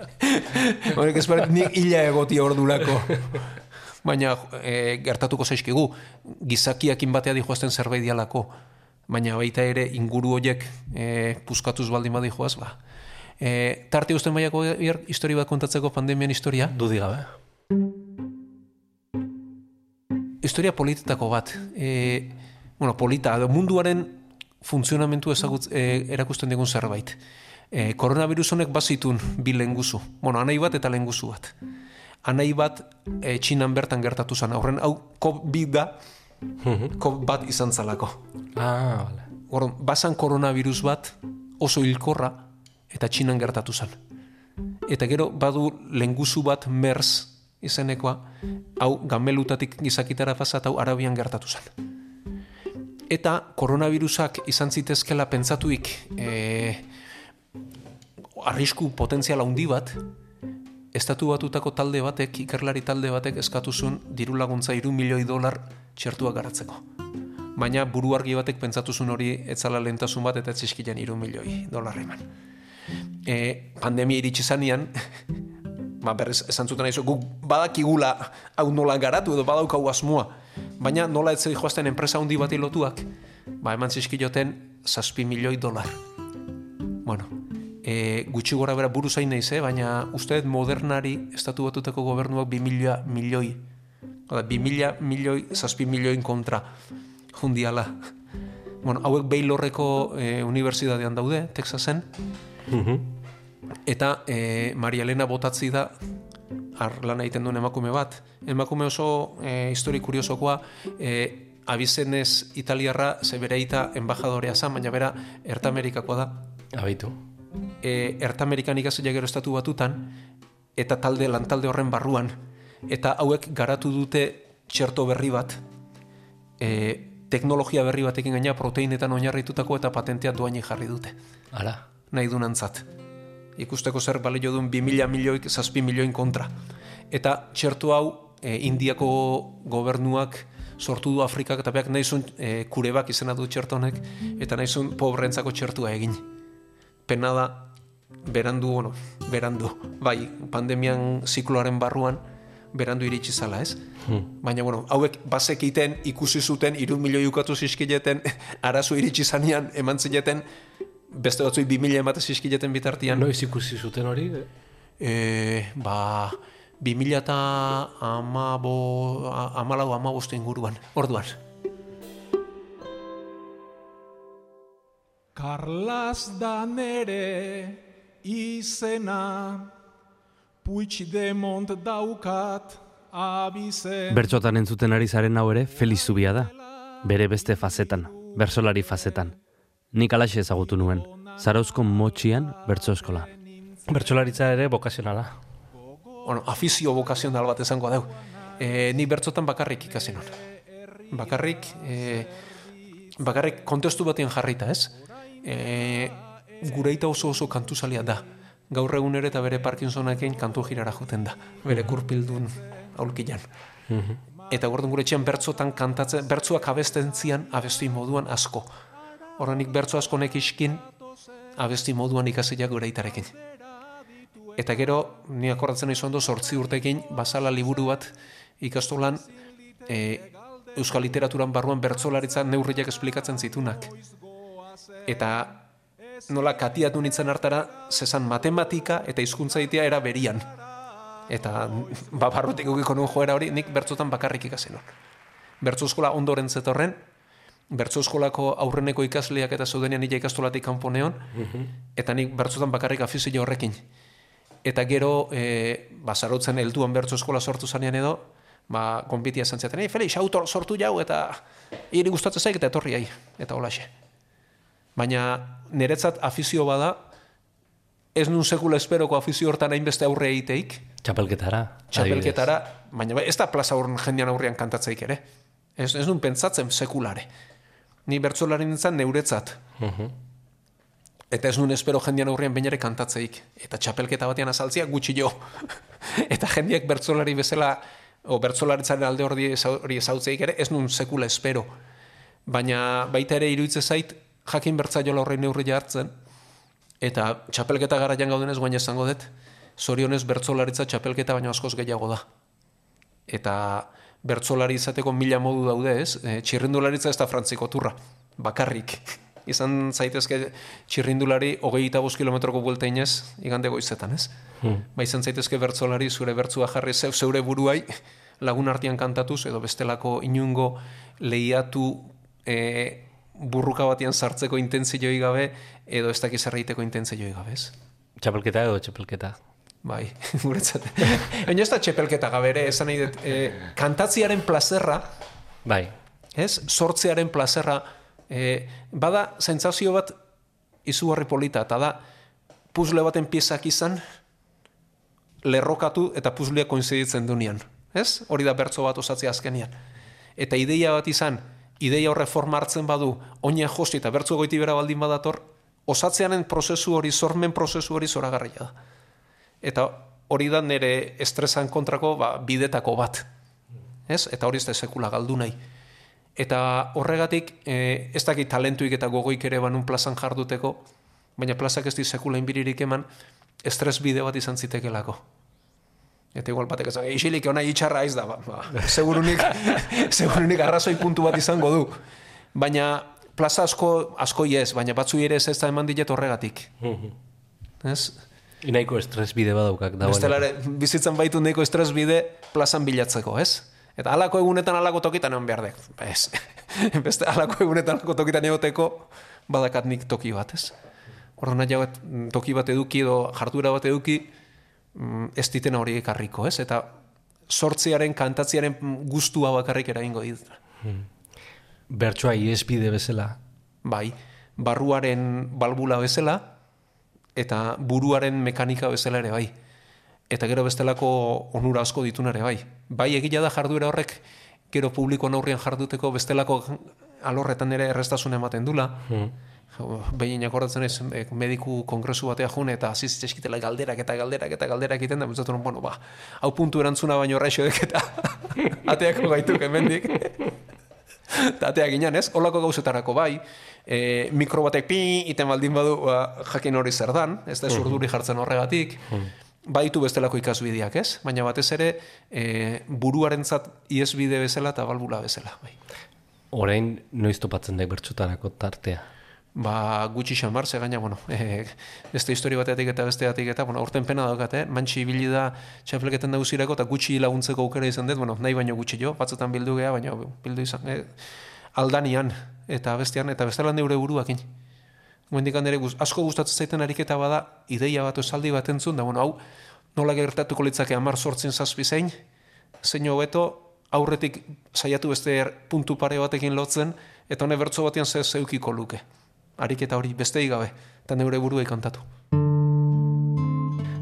Horek espero nik illa egotia ordurako. Baina e, gertatuko zaizkigu. Gizakiakin batea dihoazten zerbait dialako. Baina baita ere inguru horiek e, puskatuz baldin badi joaz, ba. E, tarte usten baiako histori bat kontatzeko pandemian historia? Dudi gabe. Historia politetako bat. E, bueno, polita, munduaren funtzionamentu ezagut e, erakusten digun zerbait. E, koronavirus honek bazitun bi lenguzu. Bueno, anai bat eta lenguzu bat. Anai bat e, txinan bertan gertatu zen. Horren, hau, COVID da, COVID bat izan zalako. Ah, vale. Horren, bazan koronavirus bat oso hilkorra eta txinan gertatu zen. Eta gero, badu lenguzu bat MERS izenekoa, hau gamelutatik gizakitara pasat, hau arabian gertatu zen eta koronavirusak izan zitezkela pentsatuik e, arrisku potentziala handi bat, estatu batutako talde batek, ikerlari talde batek eskatu zuen diru laguntza iru milioi dolar txertuak garatzeko. Baina buru argi batek pentsatu zuen hori etzala lehentasun bat eta etzizkilean iru milioi dolar eman. E, pandemia iritsi zanean, ba, berrez esan zuten aizu, guk badakigula hau nola garatu edo badaukau asmoa, baina nola etzei joazten enpresa handi bati lotuak, ba, eman zizkioten zazpi milioi dolar. Bueno, e, gutxi gora bera buru zain nahiz, eh? baina usteet modernari estatu batutako gobernuak bi milioa milioi. Oda, bi mila milioi, zazpi milioin kontra jundiala. Bueno, hauek Baylorreko e, unibertsitatean daude, Texasen. Mhm. Eta e, Maria Elena botatzi da ar lan egiten duen emakume bat. Emakume oso e, histori kuriosokoa, e, abizenez italiarra zebereita embajadorea zan, baina bera Ertamerikakoa da. Abaitu. E, Ertamerikan ikasila gero estatu batutan, eta talde lantalde horren barruan, eta hauek garatu dute txerto berri bat, e, teknologia berri batekin gaina proteinetan oinarritutako eta patentea duaini jarri dute. Ara. Nahi du nantzat ikusteko zer balio duen 2000 milioik, zazpi milioin kontra. Eta txertu hau, e, Indiako gobernuak sortu du Afrikak eta beak nahizun e, kurebak izena du txertonek, eta nahizun pobrentzako txertua egin. Pena da, berandu, bueno, berandu, bai, pandemian zikloaren barruan, berandu iritsi zala, ez? Hmm. Baina, bueno, hauek bazek iten, ikusi zuten, iru milioi ukatu zizkileten, arazu iritsi zanean, eman zineten, beste batzui bi mila ematez izkileten bitartian. Noiz ikusi zuten hori? E, ba, bi mila eta amabo, amalau amabostu inguruan, orduan. Karlas da nere izena Puitsi de mont daukat abizen Bertxotan entzuten ari zaren hau ere Feliz Zubia da Bere beste fazetan, bersolari fazetan nik alaxe ezagutu nuen, zarauzko motxian bertso eskola. Bertsolaritza ere bokazionala. Bueno, afizio bokazional bat esango dau. E, ni bertzotan bakarrik ikasi non. Bakarrik, e, bakarrik kontestu batien jarrita, ez? E, gureita oso oso kantuzalia da. Gaur egun ere eta bere Parkinsonakein kantu girara joten da, bere kurpildun aulkian. Eta gordon gure etxean bertzotan kantatzen, bertzuak abesten zian abesti moduan asko. Horrenik bertzo asko nekiskin abesti moduan ikasiak gure itarekin. Eta gero, ni akordatzen nahi ondo sortzi urtekin, basala liburu bat ikastolan e, euskal literaturan barruan bertzolaritza neurriak esplikatzen zitunak. Eta nola katiatu nintzen hartara, zezan matematika eta hizkuntza itea era berian. Eta ba, barrutik ukiko nuen joera hori, nik bertzotan bakarrik ikasen hor. Bertzo eskola ondoren zetorren, bertzo eskolako aurreneko ikasleak eta zeudenean nila ikastolatik kanpo neon, eta nik bertzotan bakarrik afizio horrekin. Eta gero, e, basarotzen helduan bertzo eskola sortu zanean edo, ba, konpitia esan zaten, Felix, autor sortu jau, eta hiri gustatzen zaik, eta etorri ai, eta holaxe. Baina niretzat afizio bada, ez nun sekula esperoko afizio hortan hainbeste aurre egiteik, Txapelketara. txapelketara, baina bai, ez da plaza horren jendean aurrean kantatzeik ere. Ez, ez nun pentsatzen sekulare. Ni bertzolari nintzen neuretzat. Eta ez nun espero jendean aurrean bainere kantatzeik. Eta txapelketa batean azaltzia gutxi jo. eta jendeak bertzolari bezala, o bertzolaritzaren alde hori ezautzeik ere, ez nun sekula espero. Baina baita ere iruditzen zait, jakin bertzaiola horrein neurria hartzen, eta txapelketa garaian gaudenez guain esango dut, zorionez bertzolaritza txapelketa baino askoz gehiago da. Eta bertsolari izateko mila modu daude, ez? E, txirrindularitza ez da frantziko turra, bakarrik. Izan zaitezke txirrindulari hogei eta bost kilometroko buelta inez, igande goizetan, ez? Ba, izan zaitezke bertsolari zure bertzua jarri zeu, zeure buruai lagun artean kantatuz, edo bestelako inungo lehiatu e, burruka batean sartzeko intentzioi gabe, edo ez dakiz erraiteko intentzioi gabe, ez? Txapelketa edo txapelketa. Bai, guretzat. Baina ez da txepelketa gabe ere, esan nahi dut, e, kantatziaren plazerra, Bai. ez? Sortzearen plazerra, e, bada sentsazio bat izugarri polita, eta da, puzle baten piezak izan, lerrokatu eta puzlea koinziditzen dunean. Ez? Hori da bertso bat osatzea azkenian. Eta ideia bat izan, ideia horre forma hartzen badu, oina josti eta bertso goiti bera baldin badator, osatzearen prozesu hori, sormen prozesu hori zoragarria da. Eta hori da nire estresan kontrako ba, bidetako bat. Ez? Eta hori ez da sekula galdu nahi. Eta horregatik, e, ez dakit talentuik eta gogoik ere banun plazan jarduteko, baina plazak ez di sekula inbiririk eman, estres bide bat izan zitekelako. Eta igual batek esan, isilik ona itxarra aiz da, ba, ba, segurunik, segurunik arrazoi puntu bat izango du. Baina plaza asko, asko ez, baina batzu ere ez ez da eman dilet horregatik. Ez? Inaiko estres bide badaukak da. Bestelare, bizitzan baitu neko estres bide plazan bilatzeko, ez? Eta alako egunetan alako tokitan egon behar dek. Ez. Beste alako egunetan alako tokitan egoteko badakat nik toki bat, ez? Horren nahi toki bat eduki edo jarduera bat eduki mm, ez ditena hori ekarriko, ez? Eta sortzearen, kantatziaren gustua bakarrik eragingo dit. Bertsoa iesbide bezala. Bai, barruaren balbula bezala eta buruaren mekanika bezala ere bai. Eta gero bestelako onura asko ditun ere bai. Bai egila da jarduera horrek gero publikoan aurrian jarduteko bestelako alorretan ere errestasun ematen dula. Behin akordatzen ez eh, mediku kongresu batea june eta hasi zitzaizkitela galderak eta galderak eta galderak egiten da nuen, bueno, ba, hau puntu erantzuna baino horrexo eta ateako gaituk hemendik. Eta atea ginen, ez? Olako gauzetarako bai, e, mikro batek pi iten baldin badu ba, jakin hori zer dan, ez da zurduri jartzen horregatik, baitu bestelako ikasbideak, ez? Baina batez ere e, buruarentzat iesbide bezala eta balbula bezala, bai. Orain noiz topatzen daik bertxotarako tartea. Ba, gutxi xamar, ze gaina, bueno, e, beste histori bateatik eta besteatik eta, bueno, orten pena daukat, eh? Mantxi ibili da txapelketan daguzirako eta gutxi laguntzeko aukera izan dut, bueno, nahi baino gutxi jo, batzutan bildu gea, baina bildu izan, eh, aldanian eta bestean, eta bestelan neure buruakin. Goendik ere guz, asko gustatzen zaiten ariketa bada, ideia bat esaldi bat entzun, da, bueno, hau, nola gertatuko litzake amar sortzen zazpi zein, zein hobeto, aurretik saiatu beste puntu pare batekin lotzen, eta hone bertso batean ze zeukiko luke. Ariketa hori beste gabe, eta neure buruei kantatu.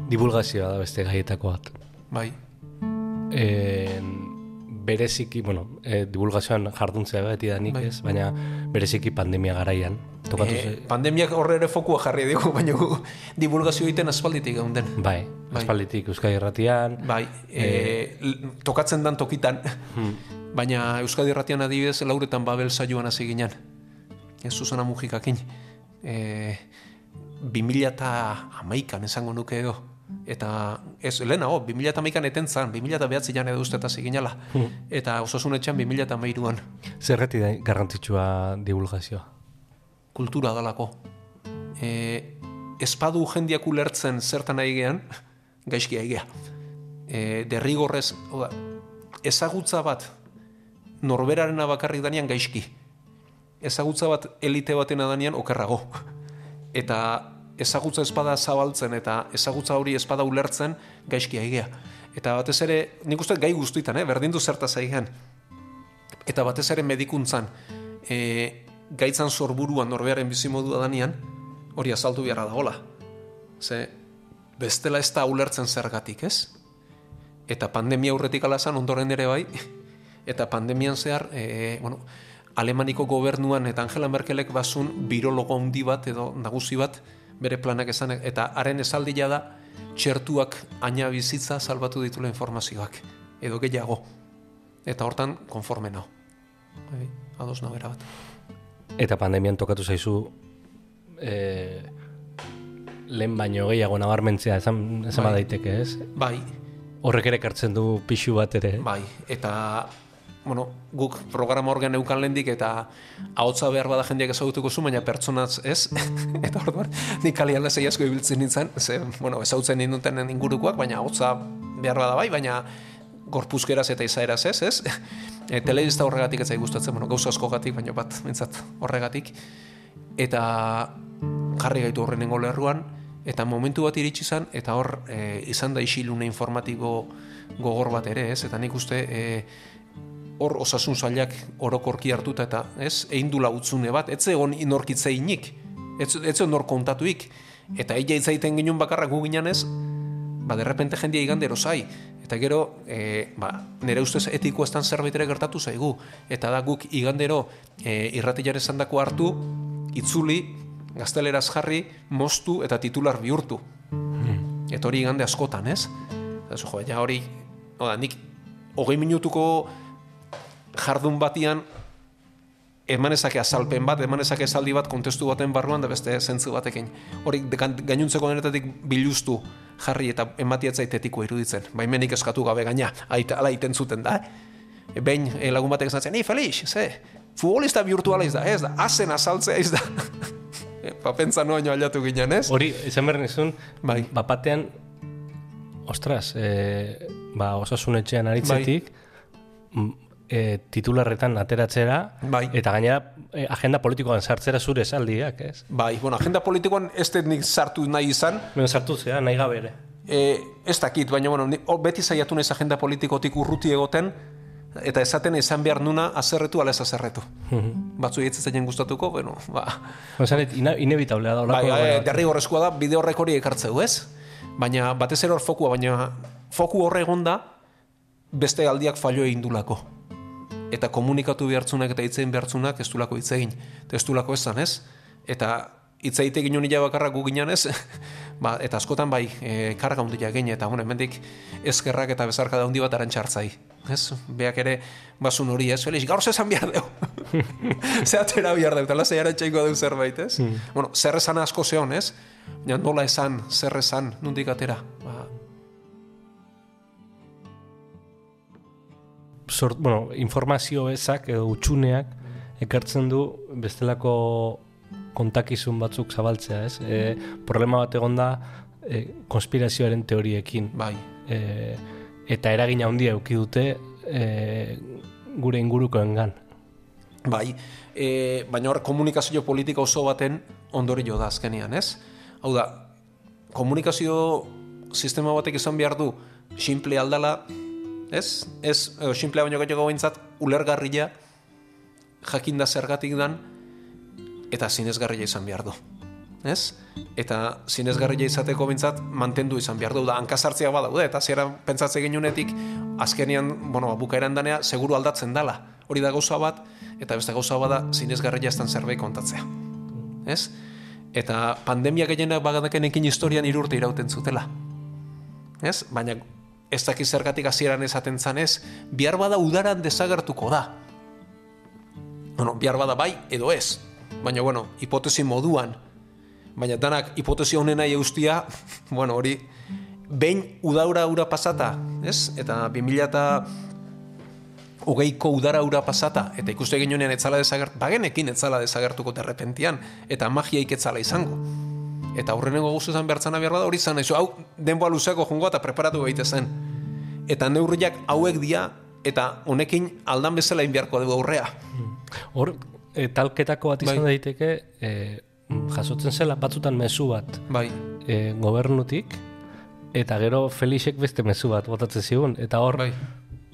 Divulgazioa da beste gaietako bat. Bai, E, bereziki, bueno, e, divulgazioan jarduntzea beti da nik Bai. ez, baina bereziki pandemia garaian. Tokatu Eh, ze- pandemiak horre ere fokua jarri dugu, baina gu divulgazio egiten aspalditik geunden. Bai, Bai. aspalditik Euskadi Irratian, Bai, e, l- tokatzen dan tokitan. Baina Euskadi Irratian adibidez lauretan Babel saioan hasi ginen. Ez Susana Mujikakin. E, 2011an esango nuke edo. Eta ez, lehenago, 2011an eten zan, 2009an edo uste eta ziginala. Eta osasunetxean 2013an zerreti da garrantzitsua divulgazioa. kultura dalako. E, espadu jendiak ulertzen zertan nahi gean, gaizki aigea. E, derrigorrez, oda, ezagutza bat norberarena bakarrik danean gaizki. Ezagutza bat elite batena danean okerrago. Eta ezagutza espada zabaltzen eta ezagutza hori espada ulertzen gaizki aigea. Eta batez ere, nik uste gai guztitan, eh? berdin du zertaz aigean. Eta batez ere medikuntzan, e, gaitzan sorburuan norbearen bizimodua danean, hori azaltu beharra dagola. Ze, bestela ez da ulertzen zergatik, ez? Eta pandemia aurretik alazan ondoren ere bai, eta pandemian zehar, e, bueno, Alemaniko gobernuan eta Angela Merkelek basun birologo handi bat edo nagusi bat bere planak esan, eta haren esaldia da txertuak aina bizitza salbatu ditula informazioak, edo gehiago. Eta hortan konforme nao. Bai, ados nao bat. Eta pandemian tokatu zaizu e, lehen baino gehiago nabarmentzea esan, esan Bai. daiteke, ez? Bai, Horrek ere ekartzen du pixu bat ere. bai, eta bueno, guk programa organ eukan lendik eta ahotsa behar bada jendeak ezagutuko zu, baina pertsonaz ez. eta orduan, nik kaliala zei asko ibiltzen nintzen, ze, bueno, ezautzen ninduten ingurukoak, baina ahotsa behar bada bai, baina gorpuzkeraz eta izaeraz ez, ez? E, telebista horregatik ez gustatzen, bueno, gauza askogatik, baina bat, mintzat, horregatik. Eta jarri gaitu horrenengo lerruan, eta momentu bat iritsi izan, eta hor e, izan da isilune informatiko gogor bat ere, ez? Eta nik uste e, hor osasun zailak orokorki hartuta eta ez, egin dula utzune bat, ez egon inorkitzeinik, ez, ez egon nor kontatuik, eta egia itzaiten ginen bakarra gu ginen ez, ba, derrepente jendia igandero zai, eta gero, e, ba, nire ustez etiko estan zerbait ere gertatu zaigu, eta da guk igandero e, irratilare zandako hartu, itzuli, gazteleraz jarri, moztu eta titular bihurtu. Eta hori igande askotan, ez? Eta jo, ja hori, oda, nik hogei minutuko jardun batian emanezake azalpen bat, emanezake esaldi bat kontestu baten barruan da beste zentzu batekin. Hori gainuntzeko denetatik biluztu jarri eta ematiatzaiteko iruditzen. Baimenik eskatu gabe gaina, aita, ala iten zuten da. Eh? Behin eh, lagun batek esatzen, ei Felix, ze, futbolista bihurtuala ez da, ez da, azen azaltzea ez da. Eh, ba, pentsa noaino aldatu ginen, ez? Hori, izan behar nizun, Bai. bapatean, ostras, e, ba, osasunetxean aritzetik, m, e, titularretan ateratzera, Bai. eta gainera e, agenda politikoan sartzera zure esaldiak, ez? Bai, bueno, agenda politikoan ez nik sartu nahi izan, Ben sartu zea, nahi gabe ere. e, ez dakit, baina bueno, ni- hor beti saiatu naiz agenda politikotik urruti egoten, eta esaten izan behar nuna azerretu ala ez azerretu. Batzu ez zaien gustatuko, bueno, ba, Osan, ina, inevitablea da, bai, bai, derrigorrezkoa da, bide horrek hori ekartzeu, ez? Baina batez ere hor fokua, baina foku horre egonda beste aldiak fallo egin dulako. Eta komunikatu behartzunak eta hitzein behartzunak ez dulako hitz egin. Eta ez dulako esan, ez? Eta hitz egite ginen nila bakarrak gu ginen, ez? ba, eta askotan bai, e, karga hundia gine, eta bueno, hemendik ezkerrak eta bezarka da hundi bat arantxartzai. Ez? Beak ere basun hori, ez? Felix, gaur zesan behar deu. Zeatera behar deu, eta lasai arantxaiko deu zerbait, ez? Bueno, zer esan asko zeon, ez? Ja, nola esan, zer esan, nundik atera. Ba, Sort, bueno, informazio ezak edo utxuneak ekartzen du bestelako kontakizun batzuk zabaltzea, ez? E, problema bat egon da e, konspirazioaren teoriekin. bai, E, eta eragina handia eduki dute e, gure ingurukoengan. Bai, e, baina hor komunikazio politika oso baten ondorio da azkenean, ez? Hau da, komunikazio sistema batek izan behar du simple aldala, ez? Ez, edo simplea baino gehiago behintzat, ulergarria, jakinda zergatik dan, eta zinezgarria izan behar du. Ez? Eta zinezgarria izateko bintzat mantendu izan behar du. Da, hankasartzea badaude, eta zera pentsatze genunetik, azkenean, bueno, bukaeran danea, seguru aldatzen dala. Hori da gauza bat, eta beste gauza bada zinezgarria estan zerbait kontatzea. ez? Eta pandemia gehienak bagadekenekin historian irurte irauten zutela. Ez? Baina ez dakiz zergatik hasieran esaten zanez, bihar bada udaran desagertuko da. Bueno, bihar bada bai edo ez. Baina, bueno, hipotesi moduan. Baina danak hipotesi honena eustia, bueno, hori, behin udaura ura pasata, ez? Eta 2000 eta hogeiko udara ura pasata, eta ikuste ginoenean etzala desagert, bagenekin etzala desagertuko terrepentian, eta magiaik etzala izango. Eta aurrenengo guztuzan bertzana behar bada hori zan, hau denboa luzeako jungo eta preparatu behite zen. Eta neurriak hauek dia, eta honekin aldan bezala inbiarko dugu aurrea. Hor, e, talketako bat izan Bai. daiteke, e, jasotzen zela batzutan mezu bat Bai, e, gobernutik, eta gero Felixek beste mezu bat botatzen zigun, eta hor, bai.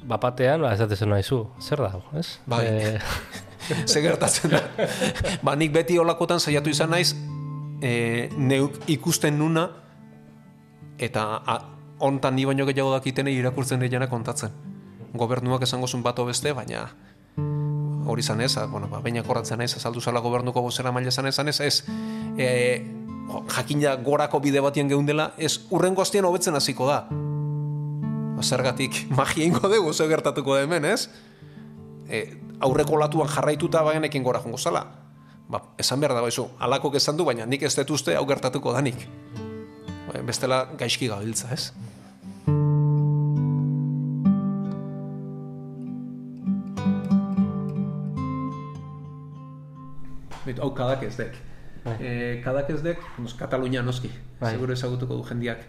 bapatean, ba, esaten zen naizu, zer dago, ez? Bai. E, Ze gertatzen da. ba, nik beti olakotan saiatu izan naiz, e, neuk ikusten nuna, eta a, ontan ni baino gehiago dakitenei irakurtzen dira kontatzen. Gobernuak esango zuen bato beste, baina hori izan ez, bueno, ba, baina korratzen naiz, azaldu zala gobernuko bozera maila izan ez, ez, e, jo, jakina gorako bide batien geundela, ez urrengo aztien hobetzen hasiko da. Ba, Zergatik magia ingo dugu, ze gertatuko da hemen, ez? e, aurreko latuan jarraituta bagenekin gora jongo zala. Ba, esan behar da baizu, alakok esan du, baina nik ez dut uste hau gertatuko danik. Ba, bestela gaizki gabiltza, ez? Bit, hau kadak ez dek. E, kadak ez dek, nos, Katalunia noski, Bai. seguro ezagutuko du jendiak.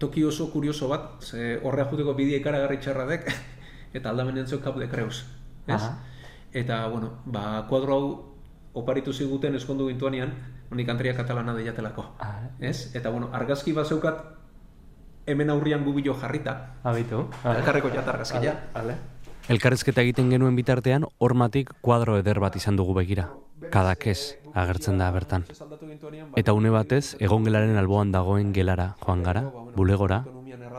Toki oso kurioso bat, ze horrea juteko bidea ikaragarri txarra dek, eta aldamenen zeu Cap de Creus. Ez? Aha. Eta, bueno, ba, kuadro hau oparitu ziguten eskondu gintuanean, honik antria katalana deiatelako. Ah, Ez? Eta, bueno, argazki bat zeukat hemen aurrian gubilo jarrita. abitu. Elkarreko jat argazkia. Ale. Elkarrezketa egiten genuen bitartean, hormatik kuadro eder bat izan dugu begira. Kadakez agertzen da bertan. Eta une batez, egongelaren alboan dagoen gelara joan gara, bulegora,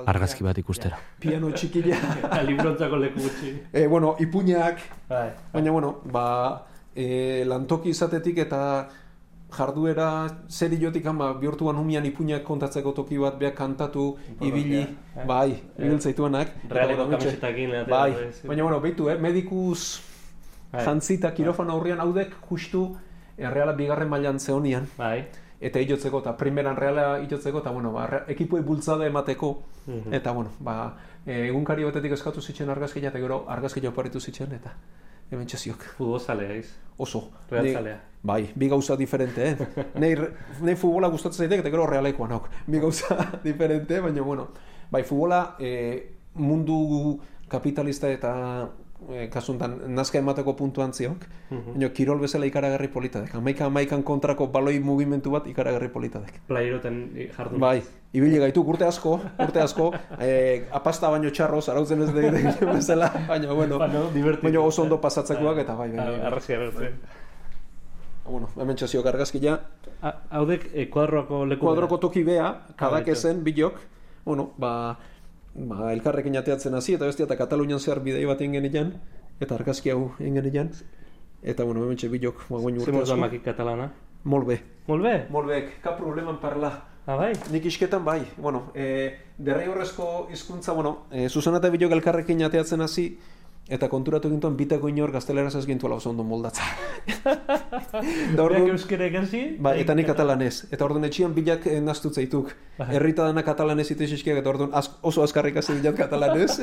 argazki bat ikustera. piano txikila. Librontzako leku gutxi. e, bueno, ipuñak, Bai. Baina, bueno, ba, e, lantoki izatetik eta jarduera seriotik ama bihurtuan umian ipuñak kontatzeko toki bat beak kantatu, ibili, eh? bai, ibiltzaituanak. Realeko Eta, bueno, kamisetakin, Bai, bai, baina, bueno, behitu, eh, medikuz Bai. jantzita kirofano aurrian haudek justu erreala bigarren mailan zeonian. Bai. Eta ilotzeko, eta primeran reala ilotzeko, eta bueno, ba, ekipuei bultzada emateko, Mhm. eta bueno, ba, e, egunkari batetik eskatu zitzen argazkia, eta gero argazkia oparitu zitzen, eta hemen txesiok. Futbolzalea iz. Oso. Realzalea. Ni- Bai, bi gauza diferente, eh? Nei, nei futbola gustatzen zaitek, eta gero realekoa nauk. Bi gauza diferente, baina, bueno. Bai, futbola eh, mundu kapitalista eta eh, kasuntan nazka emateko puntuan ziok. Baina, kirol bezala ikaragarri politadek. Amaika amaikan kontrako baloi mugimendu bat ikaragarri politadek. Playeroten jardun. Bai, ibili gaitu urte asko, urte asko, eh, apasta baino txarroz, arautzen ez de, de bezala, baina, bueno, Bueno, divertido. baina oso ondo pasatzekoak, eta bai, bai, bai. Arrazia bertzen. Bueno, hemen txasiok argazkia, Haudek, e, kuadroako leku. kuadroko toki bea, kadak ezen, bilok, bueno, ba, ba, elkarrekin ateatzen hasi eta bestia eta Katalunian zehar bidei bat ingenian, eta argazki hau ingenian, eta, bueno, hemen txe bilok, ba, urte asko. damakik katalana. Molbe. Molbe? Molbek, ka probleman parla. Ah, bai? Nik isketan bai, bueno, e, derrai horrezko hizkuntza, bueno, e, Susana eta bilok elkarrekin ateatzen hasi, eta konturatu gintuan bitako inor gazteleraz ez gintuela oso ondo moldatzen. da orduan, euskera ikasi? Ba, eta ni katalanez. Eta orduan etxian bilak eh, naztu zeituk. Herrita dana katalanez ite eta orduan az, oso azkarrik hasi dilat katalanez.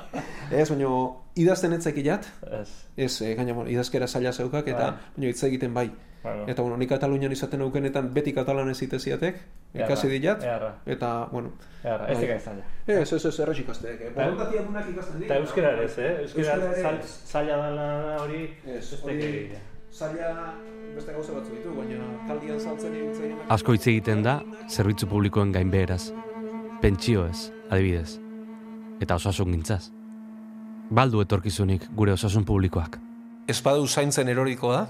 ez, baina idazten etzek ilat. Ez. Ez, e, gaina, idazkera zaila zeukak, eta Bai. baina hitz egiten bai. Bueno. Eta, bueno, ni Katalunian izaten aukenetan beti katalanez iteziatek, ikasi dilat. earra. Eta, bueno, Earra, ez Bai. deka izaila. ez, ez, ez, erraz ikasteak. Eh? Borondatia dunak ikasten dira. Eta euskera ere ez, eh? Euskera zaila dela hori Ez, teke zaila beste gauza batzu ditu, baina kaldian saltzen ibiltzen Asko hitz egiten da zerbitzu publikoen gainbeheraz. Pentsioez, adibidez. Eta osasun gintzaz. Baldu etorkizunik gure osasun publikoak. Espadu zaintzen eroriko da,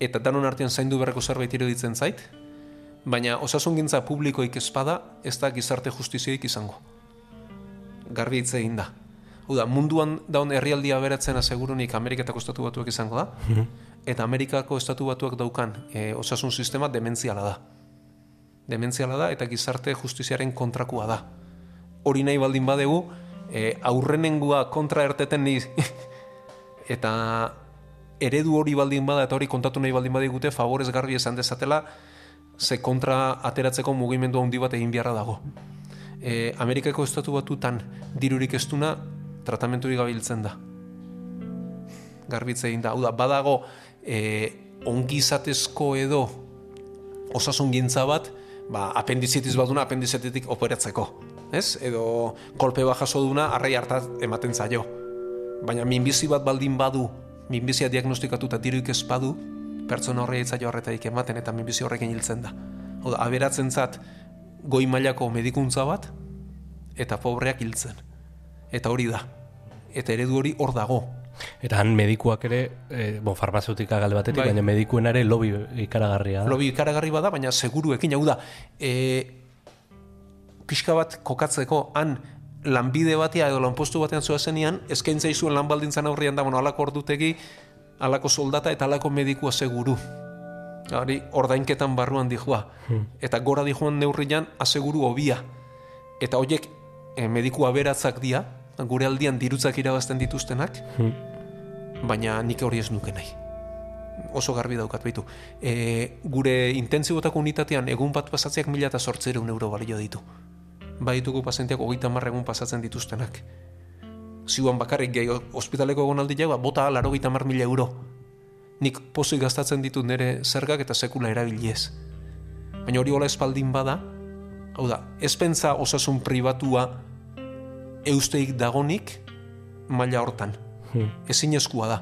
eta danon artean zaindu berreko zerbait iruditzen zait, baina osasungintza publikoik espada ez da gizarte justizioik izango. Garbi hitz egin da. Hau da, munduan daun herrialdia beratzen asegurunik Ameriketako estatu batuak izango da, eta Amerikako estatu batuak daukan e, osasun sistema dementziala da. Dementziala da eta gizarte justiziaren kontrakoa da. Hori nahi baldin badegu, e, aurrenengua kontra erteten ni eta eredu hori baldin bada eta hori kontatu nahi baldin badigute favorez garbi esan dezatela ze kontra ateratzeko mugimendu handi bat egin beharra dago. E, Amerikako estatu batutan dirurik estuna tratamenturik gabiltzen da. Garbitze egin da. Hau da, badago e, ongizatezko edo osasun gintza bat, ba, apendizitiz baduna apendizitetik operatzeko. Ez? Edo kolpe bajaso duna arrei hartat ematen zaio. Baina minbizi bat baldin badu, minbizia diagnostikatu eta diruik ez badu, pertsona horrei etzaio horretarik ematen eta minbizi horrekin hiltzen da. Hau da, aberatzen zat, goi mailako medikuntza bat, eta pobreak hiltzen. Eta hori da. Eta eredu hori hor dago. Eta han medikuak ere, e, bon, farmazeutika galde batetik, Bai. baina medikuen ere lobby ikaragarria da. Lobi ikaragarri bada, baina seguruekin, hau da, e, pixka bat kokatzeko, han lanbide batia edo lanpostu batean zua zenian, eskaintza izuen lan baldintzan aurrian da, bueno, alako ordutegi, alako soldata eta alako medikua seguru. Hori, ordainketan barruan dijua. Eta gora dijuan neurrian, aseguru hobia. Eta horiek e, mediku aberatzak dia, gure aldian dirutzak irabazten dituztenak, baina nik hori ez nuke nahi oso garbi daukat baitu. E, gure intentzibotako unitatean egun bat pasatzeak mila eta sortzereun euro balio ditu. Baituko pazienteak hogeita hamar egun pasatzen dituztenak. Ziuan bakarrik gehi ospitaleko egonaldi jaua, bota laro gita mila euro. Nik pozik gastatzen ditut nire zergak eta sekula erabiliez. Baina hori hola espaldin bada, hau da, ez pentsa osasun pribatua eusteik dagonik maila hortan. Ezinezkoa da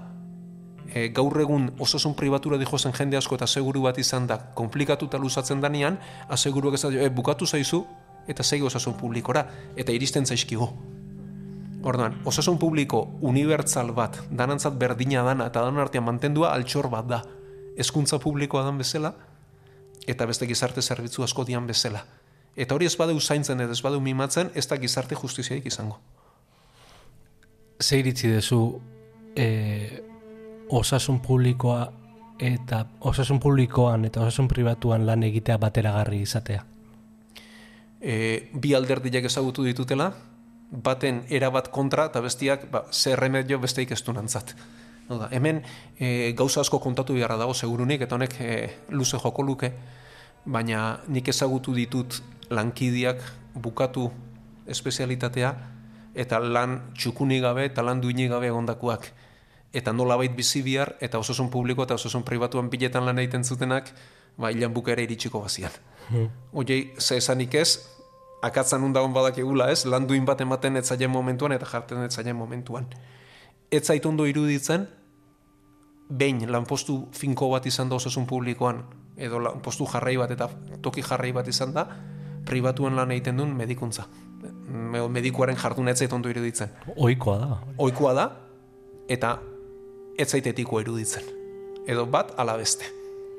e, gaur egun osasun pribatura dijozen jende asko eta seguru bat izan da komplikatuta luzatzen danean, aseguruak ez da, e, bukatu zaizu eta segi osasun publikora, eta iristen zaizkigu. Orduan, osasun publiko unibertsal bat, danantzat berdina dana eta danan artean mantendua altxor bat da. Hezkuntza publikoa dan bezala, eta beste gizarte zerbitzu asko dian bezala. Eta hori ez badeu zaintzen edo ez badeu mimatzen, ez da gizarte justiziaik izango. Ze iritzi dezu e, osasun publikoa eta osasun publikoan eta osasun pribatuan lan egitea bateragarri izatea. E, bi alderdiak ezagutu ditutela, baten erabat kontra eta bestiak ba, zer remedio besteik ez du nantzat. Da, hemen e, gauza asko kontatu beharra dago segurunik eta honek e, luze joko luke, baina nik ezagutu ditut lankidiak bukatu espezialitatea eta lan txukuni gabe eta lan duinik gabe egondakoak eta nolabait bizi bihar eta osasun publiko eta osasun pribatuan biletan lan egiten zutenak ba hilan bukera iritsiko bazian. Oiei, ze esanik ez, akatzan undagon badak egula ez, lan duin bat ematen etzaien momentuan eta jarten etzaien momentuan. Ez zait ondo iruditzen, behin lanpostu finko bat izan da osasun publikoan, edo lanpostu jarrai bat eta toki jarrai bat izan da, pribatuan lan egiten duen medikuntza. Me- Medikuaren jarduna ez zait ondo iruditzen. Ohikoa da. Ohikoa da, eta ez zait etikoa iruditzen. Edo bat, ala beste.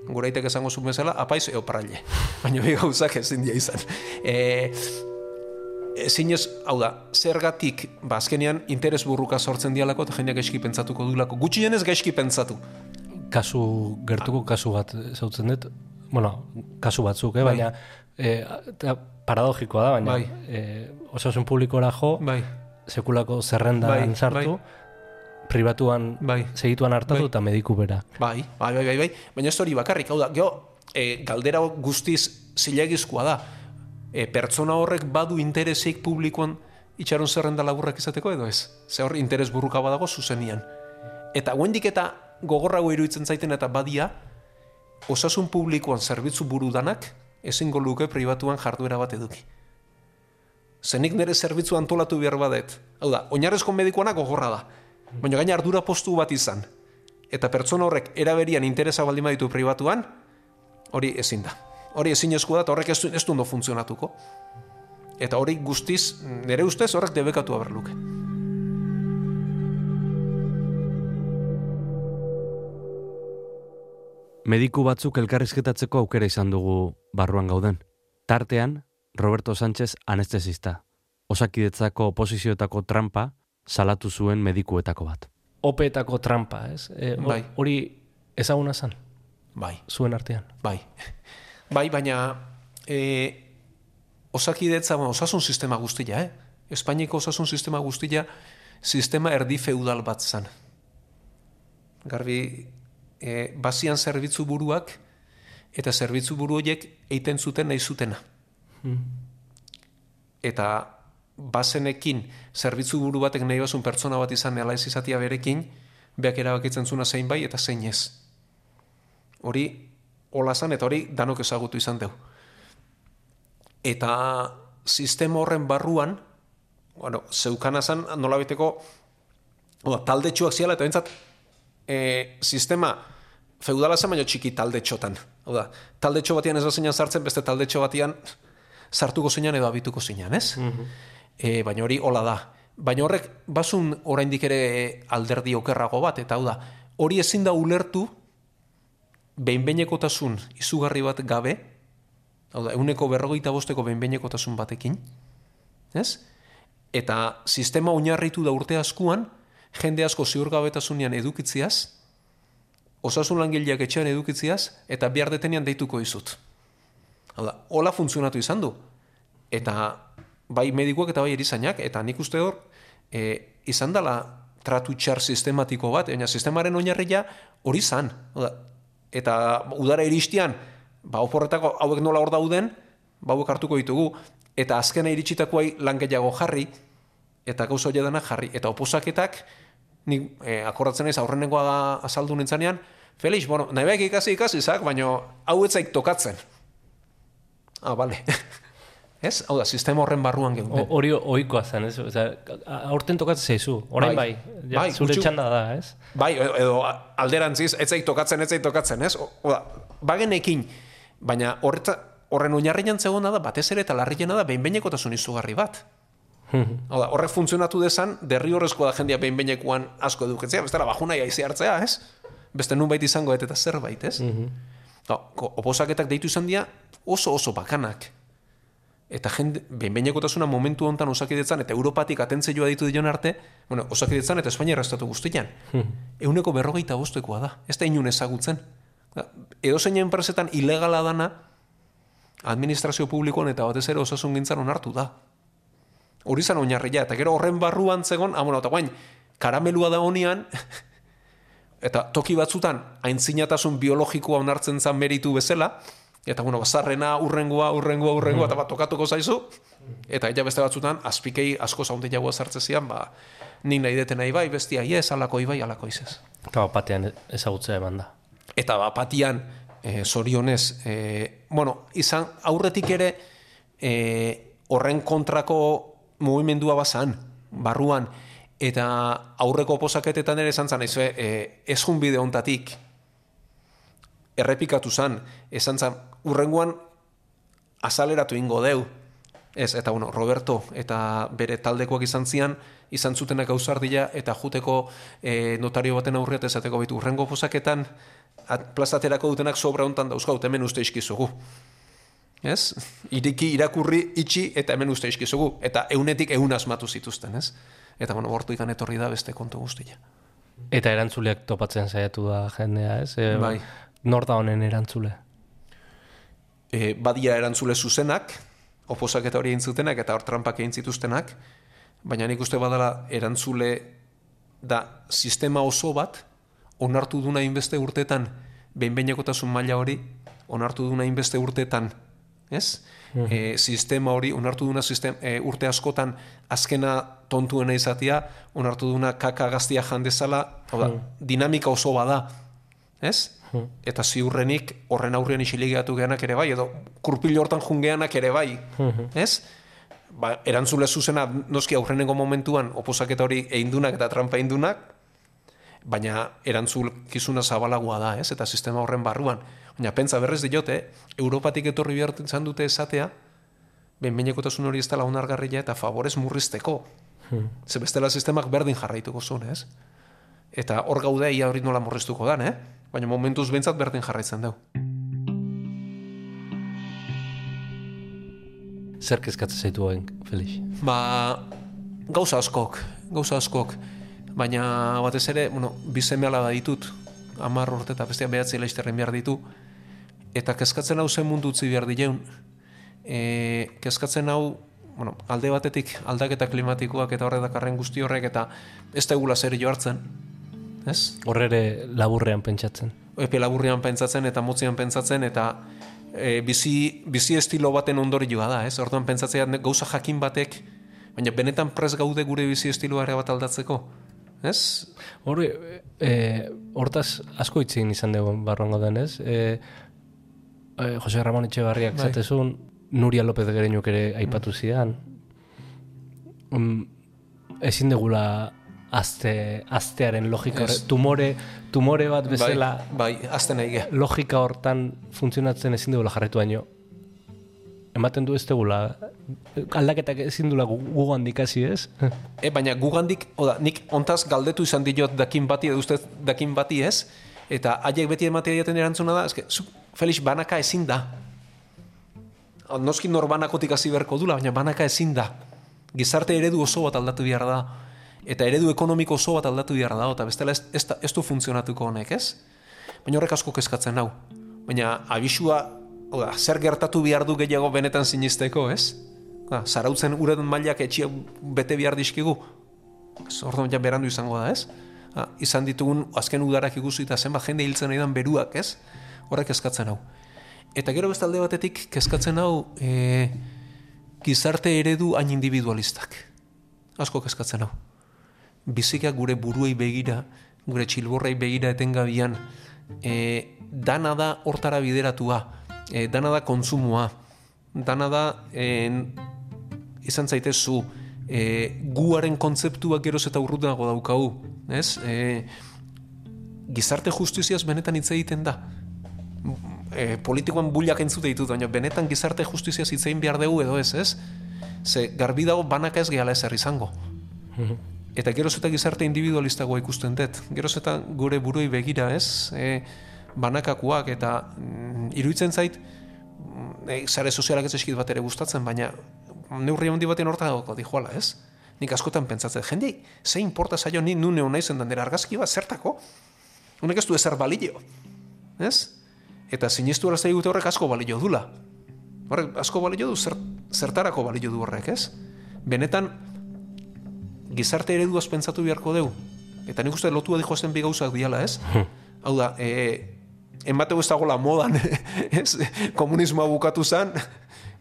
Guraitek esango zuen bezala, apaiz eo paraile. Baina bi gauzak ezin dia izan. E, ezin ez, hau da, zergatik, ba, azkenean, interes burruka sortzen dialako eta jendeak gaizki pentsatuko dulako. Gutxienez gaizki pentsatu. Kasu, gertuko kasu bat zautzen dut, bueno, kasu batzuk, eh? Bai. baina e, eta paradogikoa da, baina Bai. e, osasun publikora jo, Bai, sekulako zerrendan Bai, sartu, pribatuan Bai. segituan hartatu Bai. eta mediku bera. bai, bai, bai, bai, bai. Baina ez hori bakarrik, hau da, geho, e, galdera guztiz zilegizkoa da. E, pertsona horrek badu interesik publikoan itxaron zerrenda laburrak izateko edo ez? Ze hor interes burruka badago zuzenian. Eta guendik eta gogorrago iruditzen zaiten eta badia, osasun publikoan zerbitzu burudanak ezingo luke pribatuan jarduera bat eduki. Zenik nire zerbitzu antolatu behar badet. Hau da, oinarrezko medikoana gogorra da. Baina gaina ardura postu bat izan. Eta pertsona horrek eraberian interesa baldin baditu pribatuan, hori ezin da. Hori ezin da eta horrek ez, ez du ondo funtzionatuko. Eta hori guztiz, nire ustez horrek debekatu aberluke. Mediku batzuk elkarrizketatzeko aukera izan dugu barruan gauden. Tartean, Roberto Sánchez anestesista. Osakidetzako oposizioetako trampa salatu zuen medikuetako bat. Opeetako trampa, ez? E, ho- Bai. Hori Ezaguna zan, Bai, zuen artean. bai. Bai, baina e, osakidetza, bueno, osasun sistema guztia, eh? Espainiko osasun sistema guztia sistema erdi feudal bat zan. Garbi, e, bazian zerbitzu buruak eta zerbitzu buru horiek eiten zuten nahi zutena. Eta bazenekin zerbitzu buru batek nahi basun pertsona bat izan nela ez izatia berekin, beak erabakitzen zuna zein bai eta zein ez. Hori hola zan eta hori danok ezagutu izan deu. Eta sistema horren barruan, bueno, zeukana zan nolabiteko oda, talde txuak ziala eta bentsat e, sistema feudala zen baino txiki talde txotan. Oda, talde txo batian ez bazinan sartzen, beste talde txo batian sartuko zeinan edo abituko zeinan, ez? E, baina hori hola da. Baina horrek basun oraindik ere alderdi okerrago bat, eta hau da, hori ezin da ulertu behinbeinekotasun izugarri bat gabe, hau da, euneko berrogeita bosteko behinbeinekotasun batekin, ez? Eta sistema oinarritu da urte askuan, jende asko ziurgabetasunean edukitziaz, osasun langileak etxean edukitziaz, eta behar detenean deituko izut. Hau da, hola funtzionatu izan du. Eta bai medikuak eta bai erizainak, eta nik uste hor, e, izan dela tratu txar sistematiko bat, baina sistemaren oinarria hori zan. Hau da, eta udara iristian, ba, oporretako hauek nola hor dauden, ba, hauek hartuko ditugu, eta azkena iritsitakoai lan gehiago jarri, eta gauza hori jarri, eta oposaketak, nik e, akordatzen ez aurrenengoa azaldu nintzanean, Felix, bueno, nahi ikasi ikasi zak, baina hau ez zaik tokatzen. Ah, bale. ez? Hau da, sistema horren barruan geunden. Hori ohikoa zen, ez? Osea, a- aurten tokatzen zaizu, orain bai. Bai. Ja, Bai, zure txanda da, ez? Bai, edo, edo alderantziz, ez zaik tokatzen, ez zaik tokatzen, ez? Oda, bagenekin, baina horreta, horren oinarrian zegona da, batez ere eta larriena da, behinbeinekotasun izugarri bat. Hau da, horrek funtzionatu dezan, derri horrezkoa da jendea behinbeinekoan asko eduketzea, bestela bajuna jaizi hartzea, ez? Beste nunbait izango et eta zerbait, ez? Da, ko- oposaketak deitu izan dira oso oso bakanak. Eta jende, behinbeinekotasuna momentu hontan osakidetzan eta Europatik atentzeioa ditu dion arte, bueno, osakidetzan eta Espainia estatu guztian. Euneko berrogeita bostekoa da. Ez da inun ezagutzen. Edo zein enpresetan ilegala dana, administrazio publikoan eta batez ere osasun gintzan onartu da. Hori zan oinarria, eta gero horren barruan zegon, ah, bueno, eta guain, karamelua da honian, eta toki batzutan aintzinatasun biologikoa onartzen zan meritu bezala, eta bueno, bazarrena, urrengoa, urrengoa, urrengoa, eta bat tokatuko zaizu, eta ja beste batzutan, azpikei asko zaunte jagoa sartze zian, ba, nik nahi deten nahi bai, bestia iez, alako ibai, alako izez. Eta batean ezagutzea eman da. Eta bapatian, e, zorionez, e, bueno, izan aurretik ere e, horren kontrako mugimendua bazan, barruan, eta aurreko oposaketetan ere esan zan, ez, e, ez hontatik, errepikatu zan, esan zan, urrengoan azaleratu ingo deu, Ez, eta bueno, Roberto eta bere taldekoak izan zian, izan zutenak gauzardia eta juteko e, notario baten aurreat ezateko bitu. Urrengo posaketan, at, plazaterako dutenak sobra hontan dauzkaut, hemen uste iskizugu. Ez? Iriki irakurri itxi eta hemen uste iskizugu. Eta eunetik eun asmatu zituzten, ez? Eta bueno, bortu ikan etorri da beste kontu guztia. Eta erantzuleak topatzen saiatu da jendea, ez? E, Bai. Nor da honen erantzule? E, badia erantzule zuzenak, oposaketa hori egin zutenak eta hor trampak egin zituztenak, baina nik uste badala erantzule da sistema oso bat, onartu duna inbeste urtetan, behinbeinekotasun maila hori, onartu duna inbeste urtetan, ez? E, sistema hori, onartu duna sistem, e, urte askotan azkena tontuena izatea, onartu duna kaka gaztia jandezala, hau da, dinamika oso bada, ez? Eta ziurrenik horren aurrean isiligatu geanak ere bai, edo kurpil hortan jungeanak ere bai, ez? Ba, erantzule zuzena noski aurrenengo momentuan oposaketa hori eindunak eta trampa eindunak, baina erantzulkizuna zabalagoa da, ez? Eta sistema horren barruan. Baina pentsa berrez diote, Europatik etorri behar izan dute esatea, behinbeinekotasun hori ez dela onargarria eta favorez murrizteko. Ze bestela sistemak berdin jarraituko zuen, ez? Eta hor gaude ia hori nola murriztuko dan, eh? Baina momentuz behintzat berdin jarraitzen dugu. Zer kezkatzen zaitu hain, Felix? Ba, gauza askok, gauza askok. Baina batez ere, bueno, bizeme ala ditut. amar urte eta bestea behatzi leisterren behar ditu, eta kezkatzen hau zen mundu utzi behar dileun, e, kezkatzen hau, bueno, alde batetik aldaketa klimatikoak eta horre dakarren guzti horrek eta ez da egula zer joartzen, ez? Horrere laburrean pentsatzen. Epe laburrean pentsatzen eta motzian pentsatzen eta e, bizi, bizi estilo baten ondorioa da, ez? Orduan pentsatzea gauza jakin batek, baina benetan prez gaude gure bizi estiloa ere bat aldatzeko, ez? Hor, e, hortaz asko itzin izan dugu barruan gauden, ez? E, e, Jose Ramon Etxebarriak bai. zatezun, Nuria López Gereñuk ere aipatu zidan. Um, ezin degula azte, aztearen logika yes. tumore, tumore bat bai, bezala. bai, bai, logika hortan funtzionatzen ezin dugula jarretu baino. Ematen du ez dugula. Aldaketak ezin dugula gu handik hasi ez? E, baina gu handik oda, nik ontaz galdetu izan diot dakin bati edo ustez dakin bati ez? Eta haiek beti ematea diaten erantzuna da eske, zu, Felix banaka ezin da. Noski norbanakotik hasi berko dula baina banaka ezin da. Gizarte eredu oso bat aldatu behar da eta eredu ekonomiko oso bat aldatu behar da, eta bestela ez, ez, ez du funtzionatuko honek, ez? Baina horrek asko kezkatzen hau. Baina abisua, oda, zer gertatu behar du gehiago benetan sinisteko, ez? Da, zarautzen uren mailak etxia bete behar dizkigu. Zordo ja berandu izango da, ez? Ha, izan ditugun azken udarak ikusi eta zenbat jende hiltzen nahi beruak, ez? Horrek kezkatzen hau. Eta gero bestalde batetik kezkatzen hau e, gizarte eredu hain individualistak. Asko kezkatzen hau bizikak gure buruei begira, gure txilborrei begira etengabian, e, dana da hortara bideratua, e, dana da kontsumua, dana da e, izan zaitezu e, guaren kontzeptuak geroz eta urrutago daukagu, ez? E, gizarte justiziaz benetan hitz egiten da. E, politikoan bullak entzute ditut, baina benetan gizarte justiziaz hitz egin behar dugu edo ez, ez? Ze garbi dago banaka ez gehala ezer izango. Eta geroz eta gizarte individualistagoa ikusten dut. Geroz eta gure buruei begira ez, e, banakakoak eta mm, iruditzen zait, mm, e, zare sozialak ez eskit bat ere gustatzen, baina neurri handi baten horta dago dijoala ez. Nik askotan pentsatzen, jende, ze importa zailo ni nune hona izan den argazki bat zertako? Honek ez du ezer balio, ez? Eta sinistu alazta egute horrek asko balio dula. Horrek asko balio du, zertarako balio du horrek, ez? Benetan, gizarte ereduaz pentsatu beharko dugu. Eta nik uste lotua dijo zen bi gauzak diala, ez? Hau da, e, enbateu ez dagoela modan, ez? Komunismoa bukatu zen,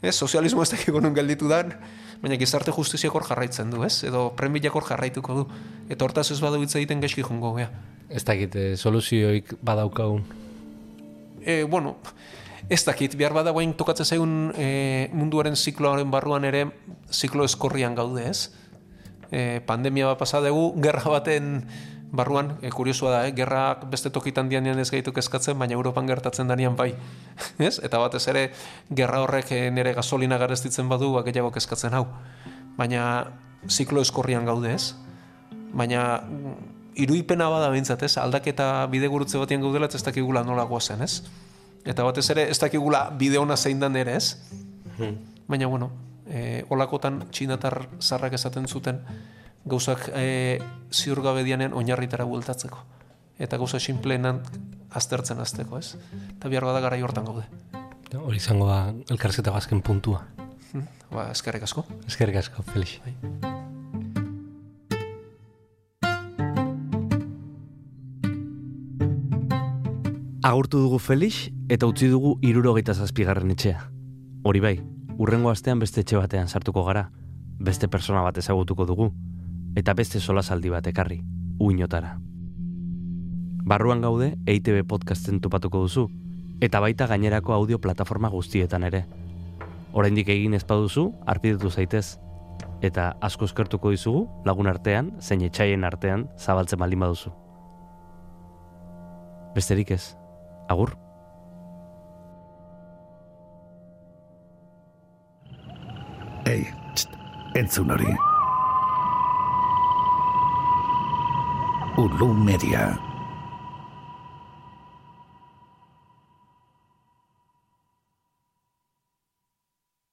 ez? Sozialismo ez dakiko nun gelditu dan, baina gizarte justiziak hor jarraitzen du, ez? Edo premiak hor jarraituko du. Eta hortaz ez badau egiten gaizki jongo, gea. Ez dakit, e, soluzioik badaukagun. E, bueno, ez dakit, behar badagoen tokatzen zaigun e, munduaren zikloaren barruan ere, ziklo eskorrian gaude, ez? E, pandemia bat pasa dugu, gerra baten barruan, e, kuriosua da, eh? gerrak beste tokitan dianean ez gaitu kezkatzen, baina Europan gertatzen danian bai. ez? Eta batez ere, gerra horrek eh, nire gasolina garestitzen badu, ba, gehiago kezkatzen hau. Baina ziklo eskorrian gaude ez. Baina mm, iruipena bada bintzat, ez? Aldaketa bide gurutze batien gaudela, ez dakigula nola guazen, ez? Eta batez ere, ez dakigula bide hona zein dan ere, ez? Hmm. Baina, bueno, e, olakotan txinatar zarrak esaten zuten gauzak e, ziur gabe dianen oinarritara bueltatzeko. Eta gauza sinpleenan aztertzen azteko, ez? Eta behar bada gara hortan gaude. Hori izango da elkarzeta bazken puntua. Hmm, ba, eskerrik asko. Eskerrik asko, Felix. Bai. Agurtu dugu Felix eta utzi dugu irurogeita zazpigarren etxea. Hori bai, urrengo astean beste etxe batean sartuko gara, beste persona bat ezagutuko dugu, eta beste sola saldi bat ekarri, uinotara. Barruan gaude, EITB podcasten tupatuko duzu, eta baita gainerako audio plataforma guztietan ere. Oraindik egin ez baduzu, arpidetu zaitez, eta asko eskertuko dizugu lagun artean, zein etxaien artean, zabaltzen baldin baduzu. Besterik ez, agur. Ei, txt, entzun hori. Ulu Media.